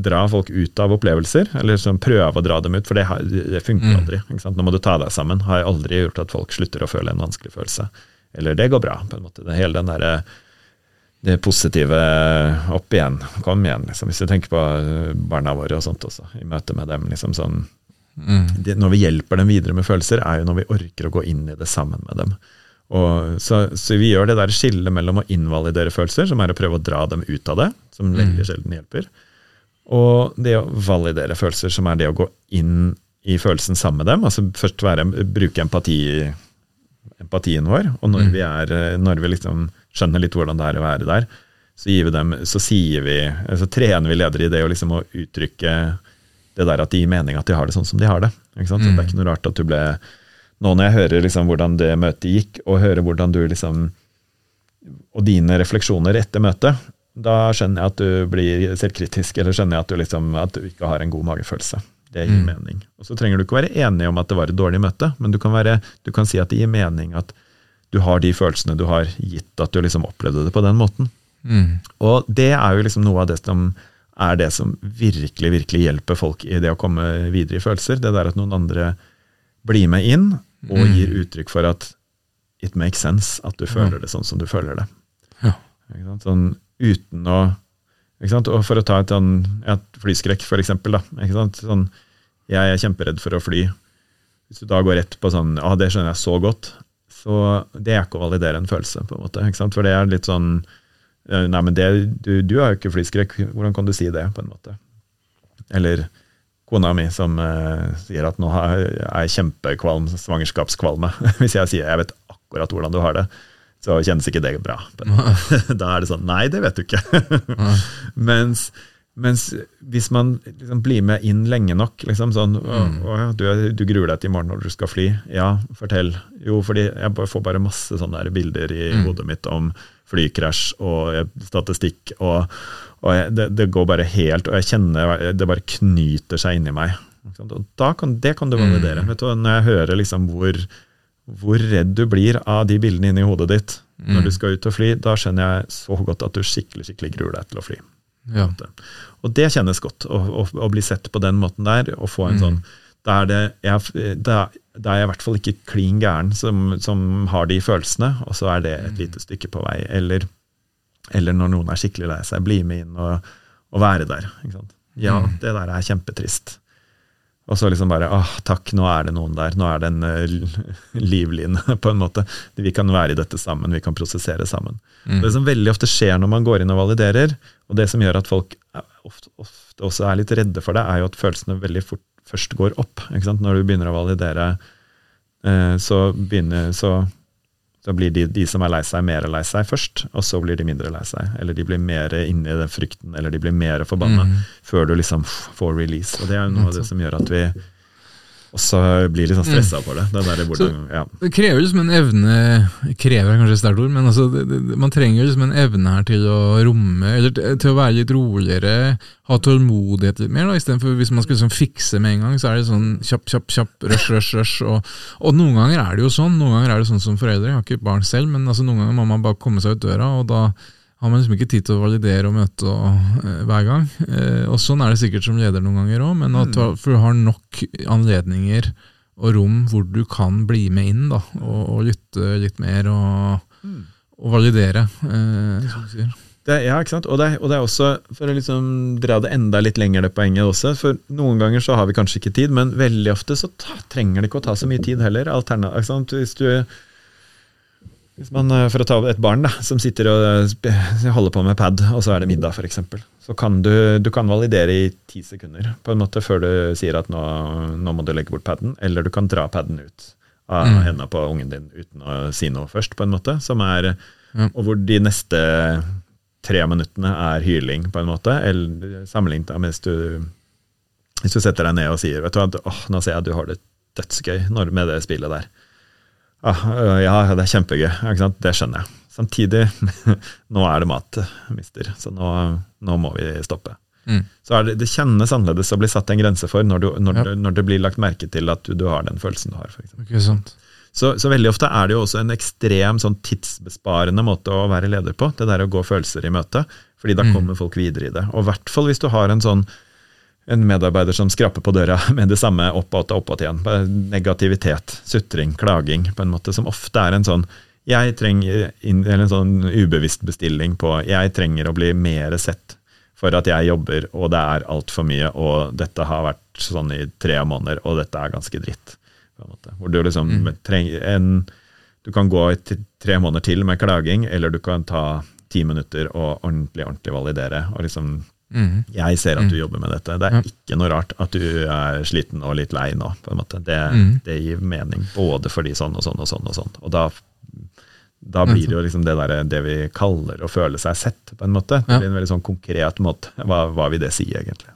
dra folk ut av opplevelser, eller sånn prøve å dra dem ut, for det, det funker Mm. aldri. Nå må du ta deg sammen. Har aldri gjort at folk slutter å føle en vanskelig følelse. Eller det går bra, på en måte. Det, hele den derre det positive opp igjen. Kom igjen, liksom. Hvis du tenker på eh, barna våre og sånt også, i møte med dem. liksom sånn Mm. det, når vi hjelper dem videre med følelser, er jo når vi orker å gå inn i det sammen med dem. Og, så, så vi gjør det der skillet mellom å invalidere følelser, som er å prøve å dra dem ut av det, som veldig sjelden hjelper, og det å validere følelser, som er det å gå inn i følelsen sammen med dem. altså Først være, bruke empati, empatien vår, og når vi, er, når vi liksom skjønner litt hvordan det er å være der, så, gir vi dem, så vi, så trener vi ledere i det å liksom uttrykke det der at de gir mening at de har det sånn som de har det. Ikke sant? Så Det er ikke noe rart at du ble Nå når jeg hører liksom hvordan det møtet gikk, og hører hvordan du liksom Og dine refleksjoner etter møtet, da skjønner jeg at du blir selvkritisk, eller skjønner jeg at du, liksom, at du ikke har en god magefølelse. Det gir Mm. mening. Og så trenger du ikke være enig om at det var et dårlig møte, men du kan, være, du kan si at det gir mening at du har de følelsene du har, gitt at du liksom opplevde det på den måten. Mm. Og det er jo liksom noe av det som er det som virkelig, virkelig hjelper folk i det å komme videre i følelser. Det der at noen andre blir med inn og Mm. gir uttrykk for at it makes sense at du føler det sånn som du føler det. Ja. Sånn uten å? Og for å ta et sånn ja, flyskrekk, for eksempel. Da, ikke sant? Sånn, jeg er kjemperedd for å fly. Hvis du da går rett på sånn Ja, det skjønner jeg så godt. Så det er ikke å validere en følelse, på en måte. Ikke sant? For det er litt sånn eh, Nei, men det, du, du har jo ikke flyskrekk. Hvordan kan du si det, på en måte? Eller kona mi som uh, sier at nå har- er jeg kjempekvalm, svangerskapskvalme. <laughs> Hvis jeg sier jeg vet akkurat hvordan du har det, så kjennes ikke det bra. <laughs> <laughs> da er det sånn Nei, det vet du ikke. mens, mens hvis man liksom blir med inn lenge nok liksom sånn, å, å, du, du gruer deg til i morgen når du skal fly. Ja, fortell. Jo, fordi jeg får bare masse sånne bilder i hodet mitt om flykrasj og statistikk, og, og jeg, det, det går bare helt Og jeg kjenner det bare knyter seg inni meg. Og da kan, det kan du validere. Vet du, når jeg hører liksom hvor, hvor redd du blir av de bildene inni hodet ditt når du skal ut og fly, da skjønner jeg så godt at du skikkelig skikkelig gruer deg til å fly. Ja. Og det kjennes godt, å, å, å bli sett på den måten der, og få en sånn Da er, det, jeg, da, da er jeg i hvert fall ikke klin gæren som, som har de følelsene, og så er det et lite stykke på vei. Eller, eller når noen er skikkelig lei seg, bli med inn og, og være der. Ja, det der er kjempetrist. Og så liksom bare åh, takk, nå er det noen der. Nå er det en uh, <laughs> livline, <laughs> på en måte. Vi kan være i dette sammen, vi kan prosessere sammen. Det som veldig ofte skjer når man går inn og validerer, og det som gjør at folk er- ofte, ofte også er litt redde for det, er jo at følelsene veldig fort først går opp. Når du begynner å validere, eh, så, begynner, så, så blir de, de som er lei seg, mer lei seg først, og så blir de mindre lei seg. Eller de blir mer inne i den frykten, eller de blir mer forbanna, før du liksom får release. Og det er jo noe av det som gjør at vi også blir litt sånn stressa for det. det hvordan, ja. Det krever liksom en evne Krever er kanskje et sterkt ord, men altså, det, det, man trenger liksom en evne her til å romme, eller til å være litt roligere, ha tålmodighet litt mer. da, Istedenfor hvis man skal liksom fikse med en gang, så er det sånn kjapp, kjapp, kjapp, rush, rush, rush. Og, og noen ganger er det jo sånn, noen ganger er det sånn som foreldre. Jeg har ikke barn selv, men altså, noen ganger må man bare komme seg ut døra, og da har man liksom ikke tid til å validere og møte og, eh, hver gang. Eh, og sånn er det sikkert som leder noen ganger òg, men at for du har nok anledninger og rom hvor du kan bli med inn da, og, og lytte litt mer og, og validere, eh, sier. Det, ja, ikke sant? Og det, og det er også, for å liksom dra det enda litt lenger, det poenget også, for noen ganger så har vi kanskje ikke tid, men veldig ofte så ta, trenger det ikke å ta så mye tid heller. Alternativ, ikke sant? Hvis du hvis man, eh, For å ta et barn da, som sitter og eh, holder på med pad, og så er det middag f.eks., så kan du, du kan validere i ti sekunder på en måte før du sier at nå, nå må du legge bort paden, eller du kan dra paden ut av Mm. hendene på ungen din uten å si noe først, på en måte. Som er, mm. Og hvor de neste tre minuttene er hyling, på en måte, eller sammenlignet med hvis du hvis du setter deg ned og sier vet du hva, åh, nå ser jeg at du har det dødsgøy når, med det spillet der. Ah, øh, ja, det er kjempegøy. Det skjønner jeg. Samtidig, <laughs> nå er det mat, mister, så nå, nå må vi stoppe. Mm. Så det, det kjennes annerledes å bli satt en grense for når, du, når, Ja. når det blir lagt merke til at du, du har den følelsen du har. Sant? så, så veldig ofte er det jo også en ekstrem sånn tidsbesparende måte å være leder på, det der å gå følelser i møte, fordi da Mm. kommer folk videre i det. Og i hvert fall hvis du har en sånn en medarbeider som skraper på døra <laughs> med det samme opp og opp og igjen. Negativitet, sutring, klaging, på en måte, som ofte er en sånn jeg trenger eller en sånn ubevisst bestilling på jeg trenger å bli mer sett for at jeg jobber, og det er altfor mye, og dette har vært sånn i tre måneder, og dette er ganske dritt. På en måte. Hvor du liksom trenger en du kan gå i tre måneder til med klaging, eller du kan ta ti minutter og ordentlig, ordentlig validere. og liksom Mm. jeg ser at du jobber med dette. Det er ikke noe rart at du er sliten og litt lei nå. på en måte. Det, Mm. det gir mening, både fordi sånn og sånn og sånn. Og sånn. Og da, da blir det jo liksom det, der, det vi kaller å føle seg sett, på en måte. Det blir en veldig sånn konkret måte. Hva, hva vil det si, egentlig?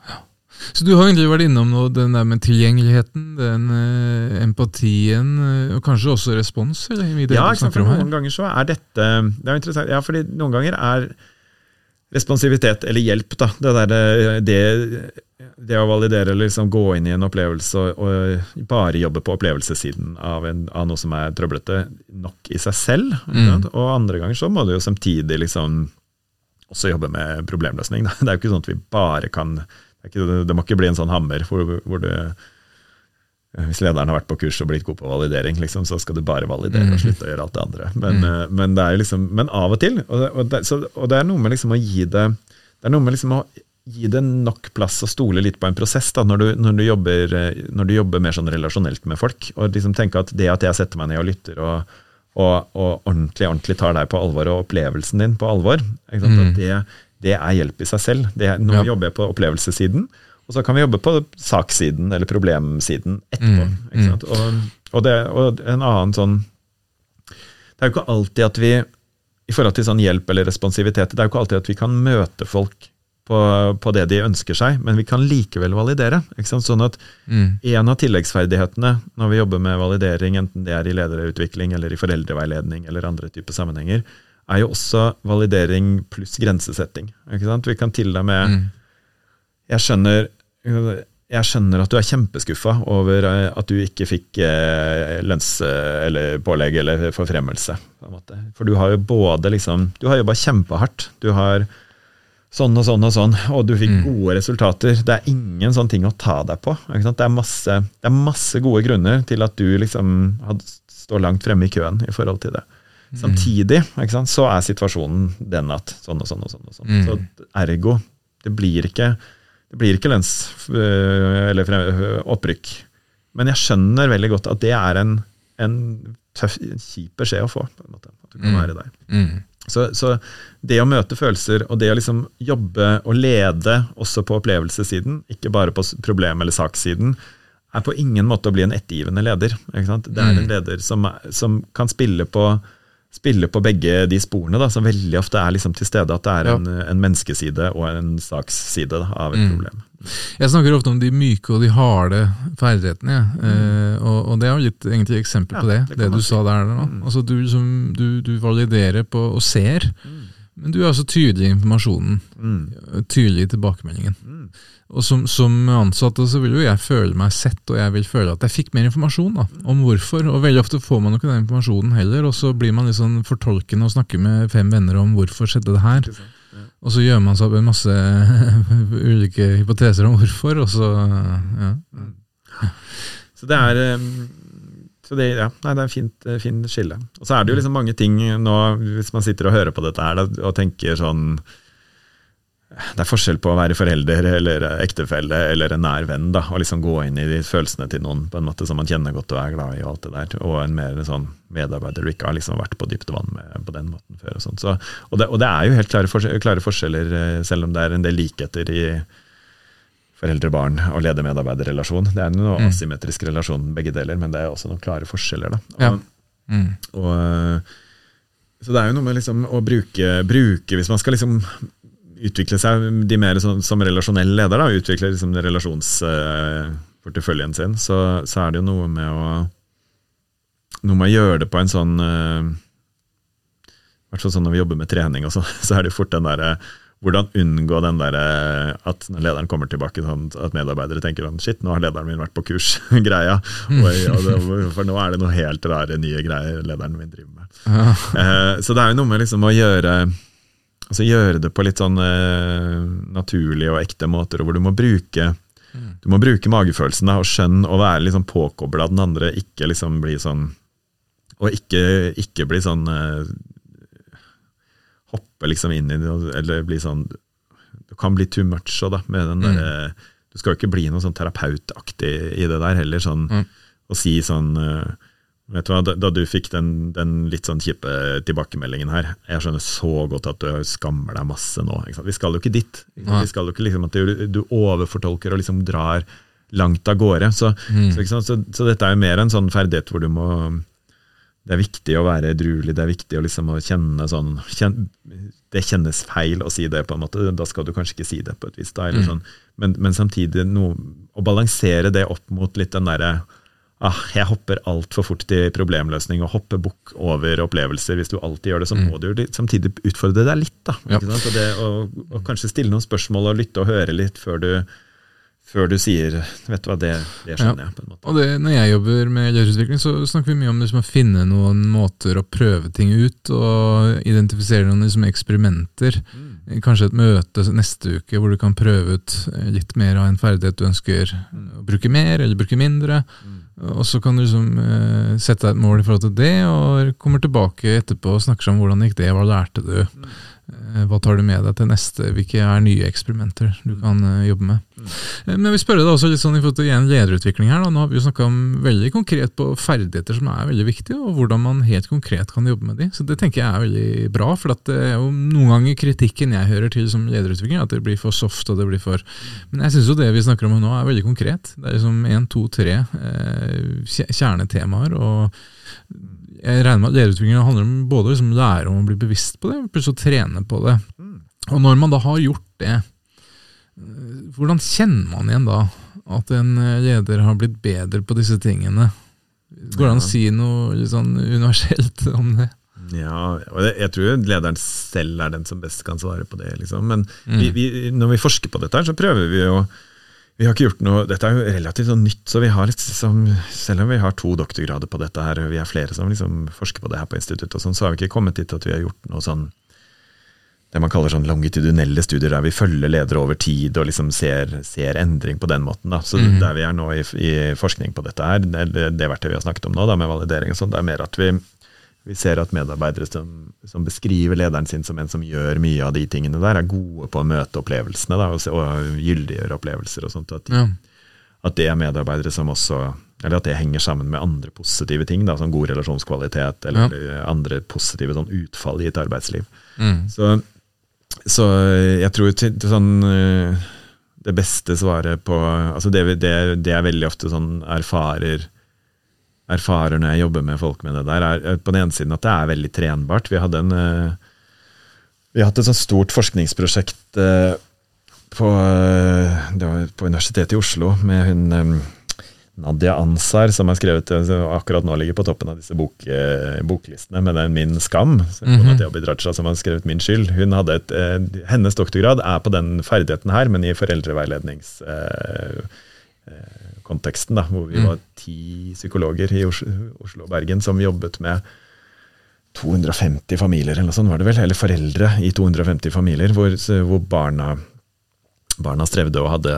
Så du har egentlig vært innom noe, den der med tilgjengeligheten, den eh, empatien, eh, og kanskje også respons? Eller, i det Ja, ikke sant? for noen ganger så er dette Det er interessant, ja, fordi noen ganger er responsivitet, eller hjelp, da, det, der, det, det å validere liksom gå inn i en opplevelse og, og bare jobbe på opplevelsessiden av, en, av noe som er trøblete, nok i seg selv. Mm. Og andre ganger så må du jo samtidig liksom også jobbe med problemløsning. Da. <laughs> Det er jo ikke sånn at vi bare kan Det, ikke, det må ikke bli en sånn hammer hvor, hvor du hvis lederen har vært på kurs og blitt god på validering, liksom, så skal du bare validere og slutte å gjøre alt det andre. Men, mm. men, det er liksom, men av og til, og det, og det, så, og det er noe med liksom å gi det det er noe med liksom å gi det nok plass og stole litt på en prosess da, når, du, når, du jobber, eh, når du jobber mer sånn relasjonelt med folk. Og liksom tenke at det at jeg setter meg ned og lytter og, og, og ordentlig, ordentlig tar deg på alvor og opplevelsen din på alvor? Mm. Det, det er hjelp i seg selv. Det, nå Ja. jobber jeg på opplevelsessiden, og så kan vi jobbe på sakssiden eller problemsiden etterpå. Mm, sant? Og, og, det, og en annen sånn Det er jo ikke alltid at vi i forhold til sånn hjelp eller responsivitet, det er jo ikke alltid at vi kan møte folk på, på det de ønsker seg, men vi kan likevel validere. Ikke sant? Sånn at Mm. en av tilleggsferdighetene når vi jobber med validering, enten det er i lederutvikling eller i foreldreveiledning eller andre typer sammenhenger, er jo også validering pluss grensesetting. Ikke sant? Vi kan til og med Mm. Jeg skjønner jeg skjønner at du er kjempeskuffa over eh, at du ikke fikk eh, lønns- eller pålegg eller forfremmelse. For du har jo både liksom Du har jobba kjempehardt. Du har sånn og sånn og sånn, og du fikk Mm. gode resultater. Det er ingen sånn ting å ta deg på. Det, er masse, det er masse gode grunner til at du liksom står langt fremme i køen i forhold til det. Samtidig ikke sant, så er situasjonen den at sånn og sånn og sånn. og sånn. Mm. Så ergo, det blir ikke, det blir ikke lønns- øh, eller opprykk. Men jeg skjønner veldig godt at det er en, en tøff, kjip beskjed å få. på en måte, At du kan Mm. være der. Mm. Så, så det å møte følelser, og det å liksom jobbe og lede også på opplevelsessiden, ikke bare på problem- eller sakssiden, er på ingen måte å bli en ettergivende leder. Det er en Mm. leder som, som kan spille på, spille på begge de sporene, da, som veldig ofte er liksom til stede. At det er Ja. en, en menneskeside og en saksside da, av et Mm. problem. Jeg snakker ofte om de myke og de harde ferdighetene. jeg. Eh, og, og det har gitt egentlig eksempel Ja, på det, det det, du si. sa der nå. Mm. Altså du, som, du, du validerer på og ser, men du er altså tydelig i informasjonen. Mm. Tydelig i tilbakemeldingen. Mm. Og som, som ansatte så vil jo jeg føle meg sett, og jeg vil føle at jeg fikk mer informasjon da, om hvorfor. Og veldig ofte får man jo ikke den informasjonen heller, og så blir man litt sånn fortolkende og snakker med fem venner om hvorfor skjedde det her. Ja. Og så gjør man seg opp en masse <laughs> ulike hypoteser om hvorfor, og så ja. Så det er så det, ja, nei, det er en fint, eh, fint skille. Og så er det jo liksom mange ting nå, hvis man sitter og hører på dette her og tenker sånn Det er forskjell på å være forelder eller ektefelle eller en nær venn, da, og liksom gå inn i de følelsene til noen på en måte som man kjenner godt og er glad i, og alt det der, og en mer sånn medarbeider du ikke har liksom vært på dypt vann med på den måten før. Og sånt. Så, og, det, og det er jo helt klare, klare forskjeller, eh, selv om det er en del likheter i foreldre-barn og leder-medarbeider-relasjon. Det er noe Mm. asymmetrisk relasjon begge deler, men det er også noen klare forskjeller. Og, Ja. Mm. og, så det er jo noe med liksom å bruke, bruke Hvis man skal liksom utvikle seg de mer som, som relasjonell leder, da, utvikle liksom relasjonsporteføljen sin, så, så er det jo noe med å noe med å gjøre det på en sånn eh, I hvert fall sånn når vi jobber med trening, og så, <laughs> så er det jo fort den derre hvordan unngå den der, eh, at når lederen kommer tilbake, sånn at medarbeidere tenker sånn Shit, nå har lederen min vært på kurs-greia. <laughs> Det, for nå er det noe helt rare nye greier lederen min driver med. Ja. Eh, så det er jo noe med liksom å gjøre Altså gjøre det på litt sånn eh, naturlige og ekte måter, hvor du må bruke du må bruke magefølelsen da, og skjønn og være liksom påkobla den andre, ikke liksom bli sånn Og ikke, ikke bli sånn eh, Hoppe liksom inn i det, eller bli sånn Det kan bli too much òg, da. Med den Mm. Du skal jo ikke bli noe sånn terapeutaktig i det der heller. sånn Mm. Å si sånn eh, Vet du hva, da, du fikk den, den litt sånn kjipe tilbakemeldingen her Jeg skjønner så godt at du skammer deg masse nå. Vi skal jo ikke dit. Ikke. Vi skal jo ikke liksom at du, du overfortolker og liksom drar langt av gårde. Så, Mm. så? Så, så dette er jo mer en sånn ferdighet hvor du må Det er viktig å være edruelig, det er viktig å liksom å kjenne sånn kjen, Det kjennes feil å si det, på en måte. Da skal du kanskje ikke si det, på et vis. Da, eller Mm. sånn. men, men samtidig noe, å balansere det opp mot litt den derre ah, jeg hopper altfor fort til problemløsning og hopper bukk over opplevelser. Hvis du alltid gjør det, så må du jo samtidig utfordre deg litt. da. Ja. Sant? Og, det, og, og kanskje stille noen spørsmål og lytte og høre litt før du, før du sier Vet du hva, det, det skjønner jeg. på en måte. Og det, når jeg jobber med lederutvikling, så snakker vi mye om liksom, å finne noen måter å prøve ting ut, og identifisere noen liksom, eksperimenter. Kanskje et møte neste uke hvor du kan prøve ut litt mer av en ferdighet du ønsker å bruke mer eller bruke mindre. Og så kan du liksom eh, sette deg et mål i forhold til det, og kommer tilbake etterpå og snakker om hvordan gikk det, hva lærte du? Eh, Hva tar du med deg til neste? Hvilke er nye eksperimenter du kan eh, jobbe med? Eh, Men jeg vil spørre deg også litt sånn i forhold til igjen lederutvikling her. Da. Nå har vi jo snakka veldig konkret på ferdigheter som er veldig viktige, og hvordan man helt konkret kan jobbe med de. Så det tenker jeg er veldig bra, for det er jo noen ganger kritikken jeg hører til som lederutvikling, at det blir for soft og det blir for Men jeg syns jo det vi snakker om nå er veldig konkret. Det er liksom én, to, tre eh, kjernetemaer. og jeg regner med at lederutvikling handler om både liksom lære om å bli bevisst på det, pluss å trene på det. Og når man da har gjort det, hvordan kjenner man igjen da at en eh, leder har blitt bedre på disse tingene? Går det an å si noe litt sånn universelt om det? Ja, og jeg tror lederen selv er den som best kan svare på det. Liksom. Men Mm. vi, vi, når vi forsker på dette, her, så prøver vi jo vi har ikke gjort noe, Dette er jo relativt sånn nytt, så vi har liksom, selv om vi har to doktorgrader på dette, her, vi er flere som liksom forsker på det her på instituttet, og sånn, så har vi ikke kommet dit at vi har gjort noe sånn det man kaller sånn longitudinelle studier, der vi følger ledere over tid og liksom ser, ser endring på den måten. Da. Så Mhm. Der vi er nå i, i forskning på dette her, det, det, det verktøyet vi har snakket om nå, da, med validering og sånn, det er mer at vi, vi ser at medarbeidere som, som beskriver lederen sin som en som gjør mye av de tingene der, er gode på å møte opplevelsene da, og, og gyldiggjøre opplevelser og sånt. At, de, Ja. at det er medarbeidere som også eller at det henger sammen med andre positive ting, da, som god relasjonskvalitet eller andre positive sånn utfall i et arbeidsliv. Mm. Så, så jeg tror til, til sånn eh, Det beste svaret på altså det, det, det er veldig ofte sånn erfarer erfarer når jeg jobber med folk med det der, er er på den ene siden at det er veldig trenbart. Vi hadde en eh, vi har hatt et sånt stort forskningsprosjekt eh, på, eh, det var på Universitetet i Oslo med hun eh, Nadia Ansar, som har skrevet eh, som akkurat nå ligger på toppen av disse bok, boklistene, boklistene med den Min skam. Mhm. kona Raja, som har skrevet Min skyld. Hun hadde et, eh, hennes doktorgrad er på den ferdigheten her, men i foreldreveiledningskonteksten, eh, konteksten da, hvor vi Mm. var ti psykologer i Oslo, og Bergen som jobbet med 250 familier, eller noe sånt var det vel, eller foreldre i 250 familier, hvor, hvor barna, barna strevde og hadde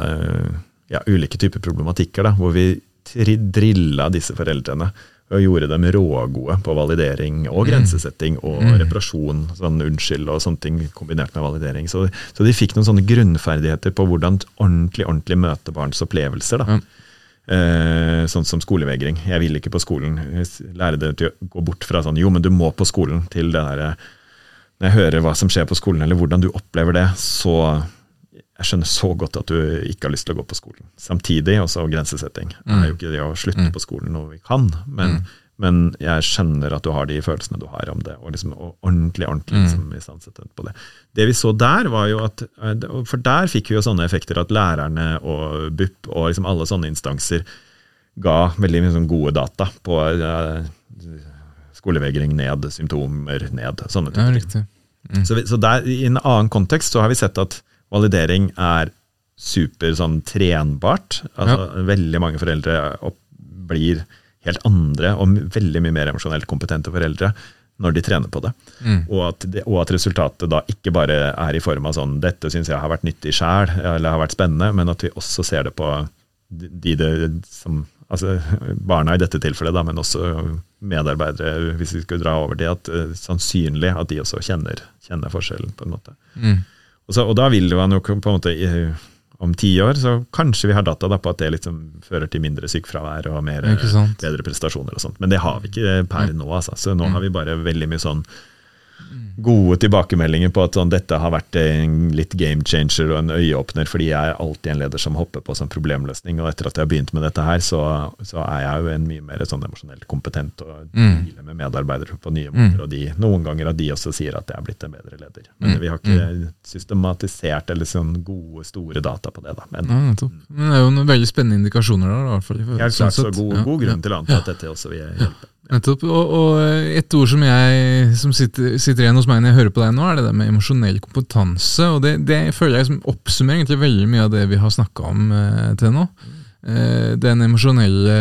ja, ulike typer problematikker, da, hvor vi drilla disse foreldrene og gjorde dem rågode på validering og grensesetting og Mm. reparasjon, sånn unnskyld og sånne ting kombinert med validering. Så, så de fikk noen sånne grunnferdigheter på hvordan ordentlig ordentlig møte barns opplevelser. da. Ja. Eh, sånn som skolevegring. Jeg vil ikke på skolen. Lære det til å gå bort fra sånn jo, men du må på skolen, til det derre Når jeg hører hva som skjer på skolen, eller hvordan du opplever det, så jeg skjønner så godt at du ikke har lyst til å gå på skolen. Samtidig også grensesetting. Det er jo ikke det å slutte Mm. på skolen noe vi kan, men, men jeg skjønner at du har de følelsene du har om det, og liksom og ordentlig ordentlig Mm. liksom, istandsette på det. Det vi så der, var jo at eh, For der fikk vi jo sånne effekter at lærerne og BUP og liksom alle sånne instanser ga veldig sånn gode data på uh, skolevegring ned, symptomer ned, sånne Ja, typer ting. riktig. Mm. Så, vi, så der, I en annen kontekst så har vi sett at validering er super sånn trenbart. Altså, Veldig mange foreldre opp, blir helt andre og veldig mye mer emosjonelt kompetente foreldre når de trener på det. Mm. Og at, det, og at resultatet da ikke bare er i form av sånn 'dette syns jeg har vært nyttig sjæl', eller har vært spennende, men at vi også ser det på de, de som altså Barna i dette tilfellet, da, men også medarbeidere, hvis vi skulle dra over det, at uh, sannsynlig at de også kjenner, kjenner forskjellen, på en måte. Mm. Og, så, og da vil man jo på en måte eh, om ti år så kanskje vi har data da på at det liksom fører til mindre sykefravær og mer, bedre prestasjoner og sånt. Men det har vi ikke per nå, altså. Så nå har vi bare veldig mye sånn gode tilbakemeldinger på at sånn, dette har vært en litt game changer og en øyeåpner, fordi jeg er alltid en leder som hopper på sånn problemløsning. Og etter at jeg har begynt med dette her, så, så er jeg jo en mye mer sånn emosjonelt kompetent og Mm. dealer med medarbeidere på nye måter. Og de, noen ganger at de også sier at jeg er blitt en bedre leder. Men Mm. vi har ikke systematisert eller sånn gode, store data på det. da. Men Ja. Men det er jo noen veldig spennende indikasjoner der. i hvert fall. helt Sånn klart så sett. god, god grunn til å anta at dette også vil hjelpe. Nettopp. Og, og et ord som jeg som sitter, sitter igjen hos meg når jeg hører på deg nå, er det der med emosjonell kompetanse. Og det, det føler jeg som oppsummerer egentlig veldig mye av det vi har snakka om eh, til nå. Eh, den emosjonelle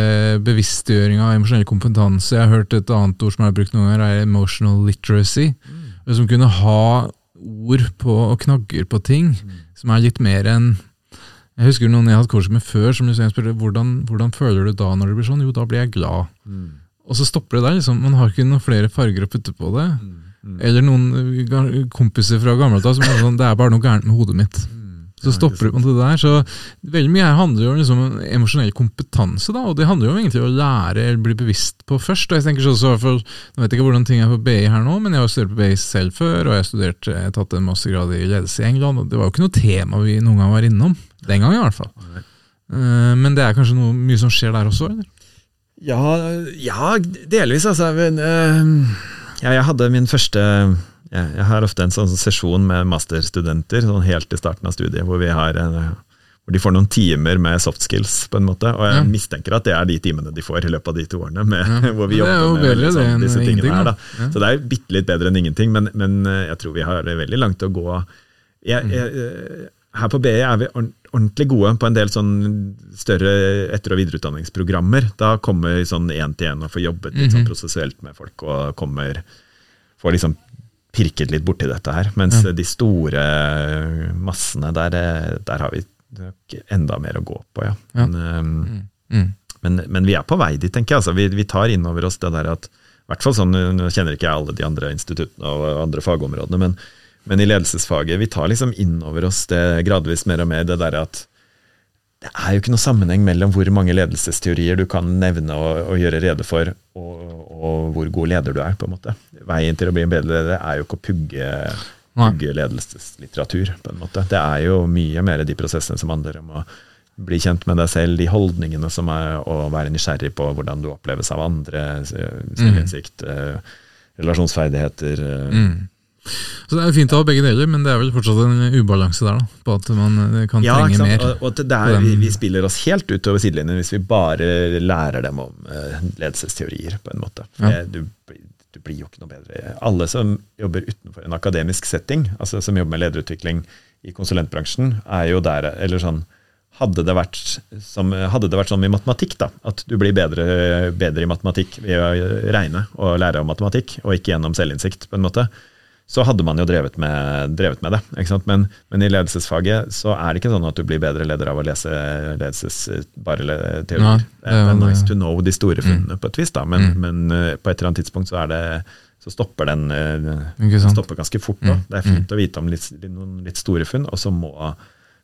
bevisstgjøringa, emosjonell kompetanse. Jeg har hørt et annet ord som jeg har brukt noen ganger, er emotional literacy. Som kunne ha ord på og knagger på ting som er litt mer enn Jeg husker noen jeg hadde kurs med før, som liksom spurte hvordan, hvordan føler du da når det blir sånn? Jo, da blir jeg glad. Og så stopper det der. liksom. Man har ikke noen flere farger å putte på det. Eller noen eh, kompiser fra gamle dager som er sånn Det er bare noe gærent med hodet mitt. Så stopper det på det der. Så veldig mye her handler jo om liksom emosjonell kompetanse, da. Og det handler jo om egentlig å lære eller bli bevisst på først. Og jeg tenker sånn, så hvert fall, Nå vet jeg ikke hvordan ting er på BI her nå, men jeg har studert på BI selv før, og jeg har studert, jeg har tatt en mastergrad i ledelse i England, og det var jo ikke noe tema vi noen gang var innom. Den gang i hvert fall. Eh, Men det er kanskje noe mye som skjer der også, eller? Ja, ja delvis, altså. Men, eh, ja, jeg hadde min første ja, jeg har ofte en sånn sesjon med masterstudenter sånn helt i starten av studiet, hvor, vi har, en- hvor de får noen timer med soft skills, på en måte. Og jeg mistenker at det er de timene de får i løpet av de to årene, med, <laughs> hvor vi er jobber jo med veldig det sånn, disse tingene her. da. Så det er bitte litt bedre enn ingenting, men, men eh, jeg tror vi har veldig langt å gå. Jeg, jeg, eh, her på BI er vi ordentlig gode på en del sånn større etter- og videreutdanningsprogrammer. Da kommer vi sånn én til én og får jobbet litt sånn Mhm. prosessuelt med folk, og kommer får liksom pirket litt borti dette her. Mens Ja. de store massene, der, eh, der har vi enda mer å gå på, ja. Ja. Men, eh, Mm. men, men vi er på vei dit, tenker jeg. Altså, vi, vi tar inn over oss det der at hvert fall sånn, Nå kjenner ikke jeg alle de andre instituttene og andre fagområdene, men, men i ledelsesfaget vi tar liksom inn over oss det gradvis mer og mer det der at det er jo ikke noe sammenheng mellom hvor mange ledelsesteorier du kan nevne og, og gjøre rede for, og, og hvor god leder du er. på en måte. Veien til å bli en bedre leder er jo ikke å pugge, pugge ledelseslitteratur. på en måte. Det er jo mye mer de prosessene som handler om å bli kjent med deg selv, de holdningene som er å være nysgjerrig på hvordan du oppleves av andre, selvinnsikt, mm. relasjonsferdigheter. eh, Mm. Så det er jo fint å ha begge deler, men det er vel fortsatt en ubalanse der, da. På at man eh, kan Ja, trenge mer. Og, og der, vi, vi spiller oss helt utover sidelinjen hvis vi bare lærer dem om uh, ledelsesteorier, på en måte. Ja. du, du blir jo ikke noe bedre. Alle som jobber utenfor en akademisk setting, altså som jobber med lederutvikling i konsulentbransjen, er jo der Eller sånn hadde det, vært som, hadde det vært sånn i matematikk, da, at du blir bedre, bedre i matematikk ved å regne og lære om matematikk, og ikke gjennom selvinnsikt, på en måte, så hadde man jo drevet med, drevet med det. Men, men i ledelsesfaget så er det ikke sånn at du blir bedre leder av å lese ledelses, bare le, Nei, teorier. det det, er nice to know de store funnene på et vis, da, men, Mm. men eh, på et eller annet tidspunkt så, er det, så stopper den eh, stopper ganske fort. Da. Mm. Det er fint å vite om litt, noen litt store funn, og så, må,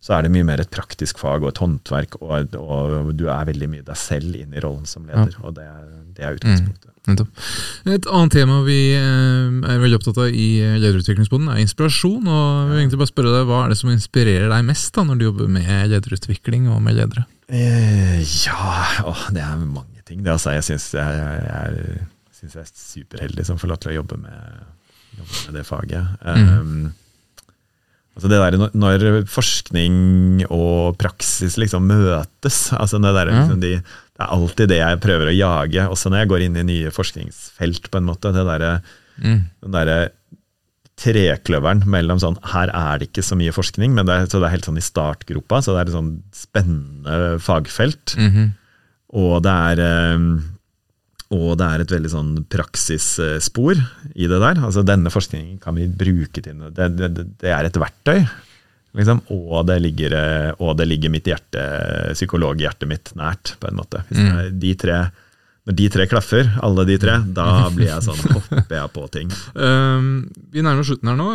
så er det mye mer et praktisk fag og et håndverk, og, og du er veldig mye deg selv inn i rollen som leder. Og det, er- det er utgangspunktet. Mm. Et annet tema vi eh, er veldig opptatt av i eh, lederutviklingsboden, er inspirasjon. og jeg vil egentlig bare spørre deg, Hva er det som inspirerer deg mest da, når du jobber med lederutvikling og med ledere? Eh, ja å, Det er mange ting. Det, altså, jeg syns jeg, jeg, synes jeg er superheldig som får lov til å jobbe med, jobbe med det faget. Um, altså det der, når- forskning og praksis liksom møtes altså det, der, liksom de, det er alltid det jeg prøver å jage, også når jeg går inn i nye forskningsfelt. på en måte, det der, Mm. den derre trekløveren mellom sånn Her er det ikke så mye forskning, men det er, så det er helt sånn i startgropa. Så det er et sånn spennende fagfelt. Mhm. Og det er eh, og det er et veldig sånn praksisspor i det der. Altså Denne forskningen kan vi bruke til noe. Det, det, det er et verktøy. Liksom, og, det ligger, eh, og det ligger mitt hjerte, psykologhjertet mitt nært, på en måte. Mm. de tre når de tre klaffer, alle de tre, da blir jeg sånn, <laughs> hopper jeg på ting. Um, vi nærmer oss slutten her nå.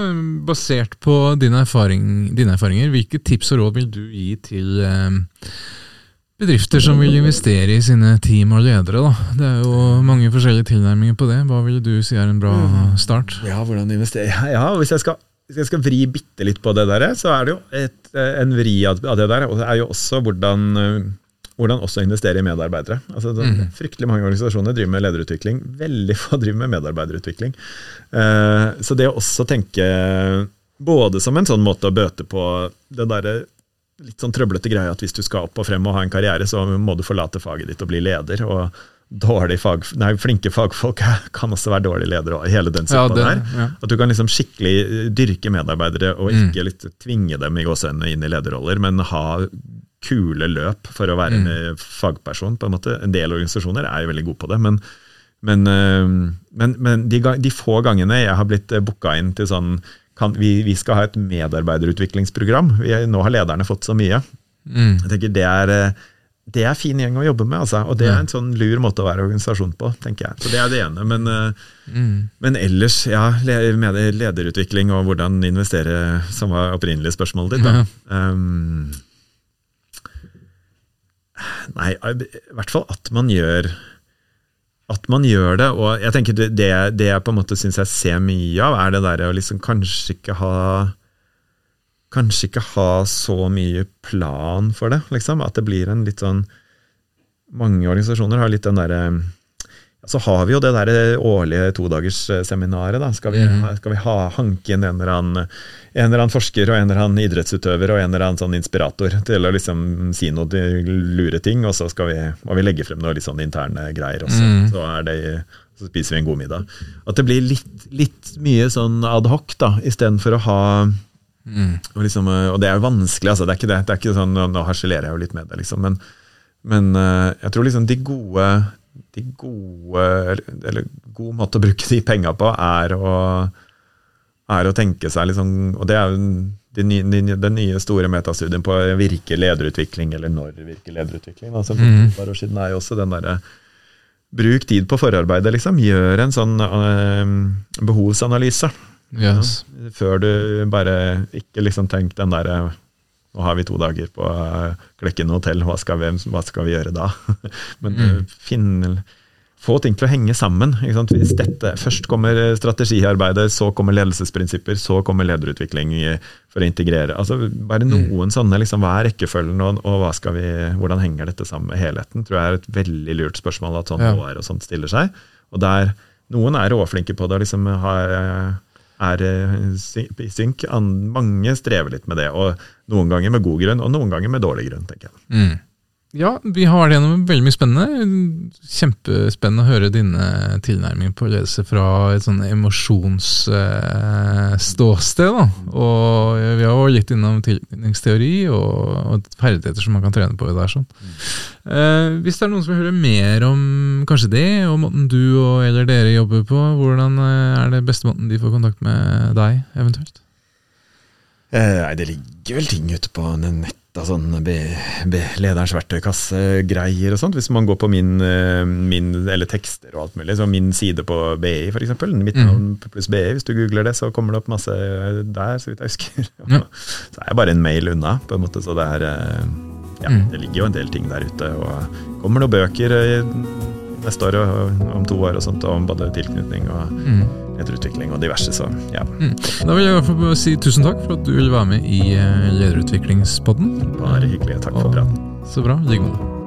Basert på din erfaring, dine erfaringer, hvilke tips og råd vil du gi til um, bedrifter som vil investere i sine team og ledere? Da? Det er jo mange forskjellige tilnærminger på det. Hva vil du si er en bra start? Ja, hvordan investere? Ja, hvis jeg skal, hvis jeg skal vri bitte litt på det der, så er det jo et, en vri av det der. Og det er jo også hvordan, øh, hvordan også investere i medarbeidere. Altså, Mhm. Fryktelig mange organisasjoner driver med lederutvikling. Veldig få driver med medarbeiderutvikling. Eh, så det å også tenke både som en sånn måte å bøte på det derre litt sånn trøblete greie at hvis du skal opp og frem og ha en karriere, så må du forlate faget ditt og bli leder. og fag, nei, Flinke fagfolk kan også være dårlige ledere. og hele den Ja, det- der. ja. At du kan liksom skikkelig dyrke medarbeidere og Mm. ikke litt tvinge dem i gåseøynene inn i lederroller, men ha kule løp for å være Mm. en fagperson. på En måte. En del organisasjoner er jo veldig gode på det, men, men, øh, men, men de, de få gangene jeg har blitt booka inn til sånn kan, vi, vi skal ha et medarbeiderutviklingsprogram. Vi, nå har lederne fått så mye. Mm. Jeg tenker Det er, øh, det er fin gjeng å jobbe med, altså. og det er en sånn lur måte å være organisasjon på. tenker jeg. Så Det er det ene. Men, øh, Mm. men ellers, ja, med lederutvikling og hvordan investere, som var opprinnelig spørsmålet ditt. Da. Um, nei, i hvert fall at man gjør at man gjør det. Og jeg tenker det, det, jeg på en måte syns jeg ser mye av, er det der å liksom kanskje ikke ha Kanskje ikke ha så mye plan for det, liksom. At det blir en litt sånn Mange organisasjoner har litt den derre så har vi jo det der årlige todagersseminaret. da. Skal vi, Mhm. skal vi ha, hanke inn en eller, annen, en eller annen forsker og en eller annen idrettsutøver og en eller annen sånn inspirator til å liksom si noe lure ting, og så skal vi, vi legge frem noe litt sånn interne greier også. Mm. Så, er det, så spiser vi en god middag. At det blir litt, litt mye sånn adhoc, istedenfor å ha Mm. og, liksom, eh, og det er jo vanskelig, altså. Det er ikke, det. Det er ikke sånn, nå- Nå harselerer jeg jo litt med det, liksom. Men, men eh, jeg tror liksom de gode de gode, eller, god måte å bruke de penga på, er å, er å tenke seg liksom Og det er jo den nye, de nye store metastudien på virker lederutvikling, eller når virker lederutvikling. Altså, for et år siden er jo også den derre Bruk tid på forarbeidet, liksom. Gjør en sånn øh, behovsanalyse. Yes. Ja, før du bare ikke liksom tenk den derre Nå har vi to dager på kløkken Klekken hotell, hva skal, vi, hva skal vi gjøre da? <laughs> Men Mm. uh, finn Få ting til å henge sammen. Ikke sant? Hvis dette, først kommer strategiarbeidet, så kommer ledelsesprinsipper, så kommer lederutvikling for å integrere. Altså Bare noen sånne, liksom, hva er rekkefølgen, og, og vi, hvordan henger dette sammen med helheten? tror jeg er et veldig lurt spørsmål at sånn Ja. HR og sånt stiller seg. Og der Noen er råflinke på det, og liksom har er eh, i synk. Mange strever litt med det, og noen ganger med god grunn, og noen ganger med dårlig grunn, tenker jeg. Mm. Ja, vi har vært gjennom veldig mye spennende. Kjempespennende å høre dine tilnærminger på ledelse fra et sånn emosjonsståsted. Eh, Og vi har jo litt innom tilknytningsteori og, og ferdigheter som man kan trene på. Det der, sånn. Eh, hvis det er noen som vil høre mer om kanskje det, og måten du og eller dere jobber på, hvordan eh, er det beste måten de får kontakt med deg, eventuelt? Eh, nei, det ligger vel ting ute på nett av sånn be, be, lederens verktøykasse-greier og sånt. Hvis man går på min, eh, min eller tekster og alt mulig, så min side på BI f.eks., mitt Mm. navn pluss BI, hvis du googler det, så kommer det opp masse der, så vidt jeg husker. <laughs> Ja. Så er jeg bare en mail unna, på en måte, så det er eh, Ja, Mm. det ligger jo en del ting der ute, og kommer noen bøker eh, neste år og om to år og sånt, om både tilknytning og Mm. lederutvikling og diverse, så ja. Mm. Da vil jeg i hvert fall si tusen takk for at du ville være med i eh, Lederutviklingspodden. Bare hyggelig. Takk for Og- praten. Så bra. Måte.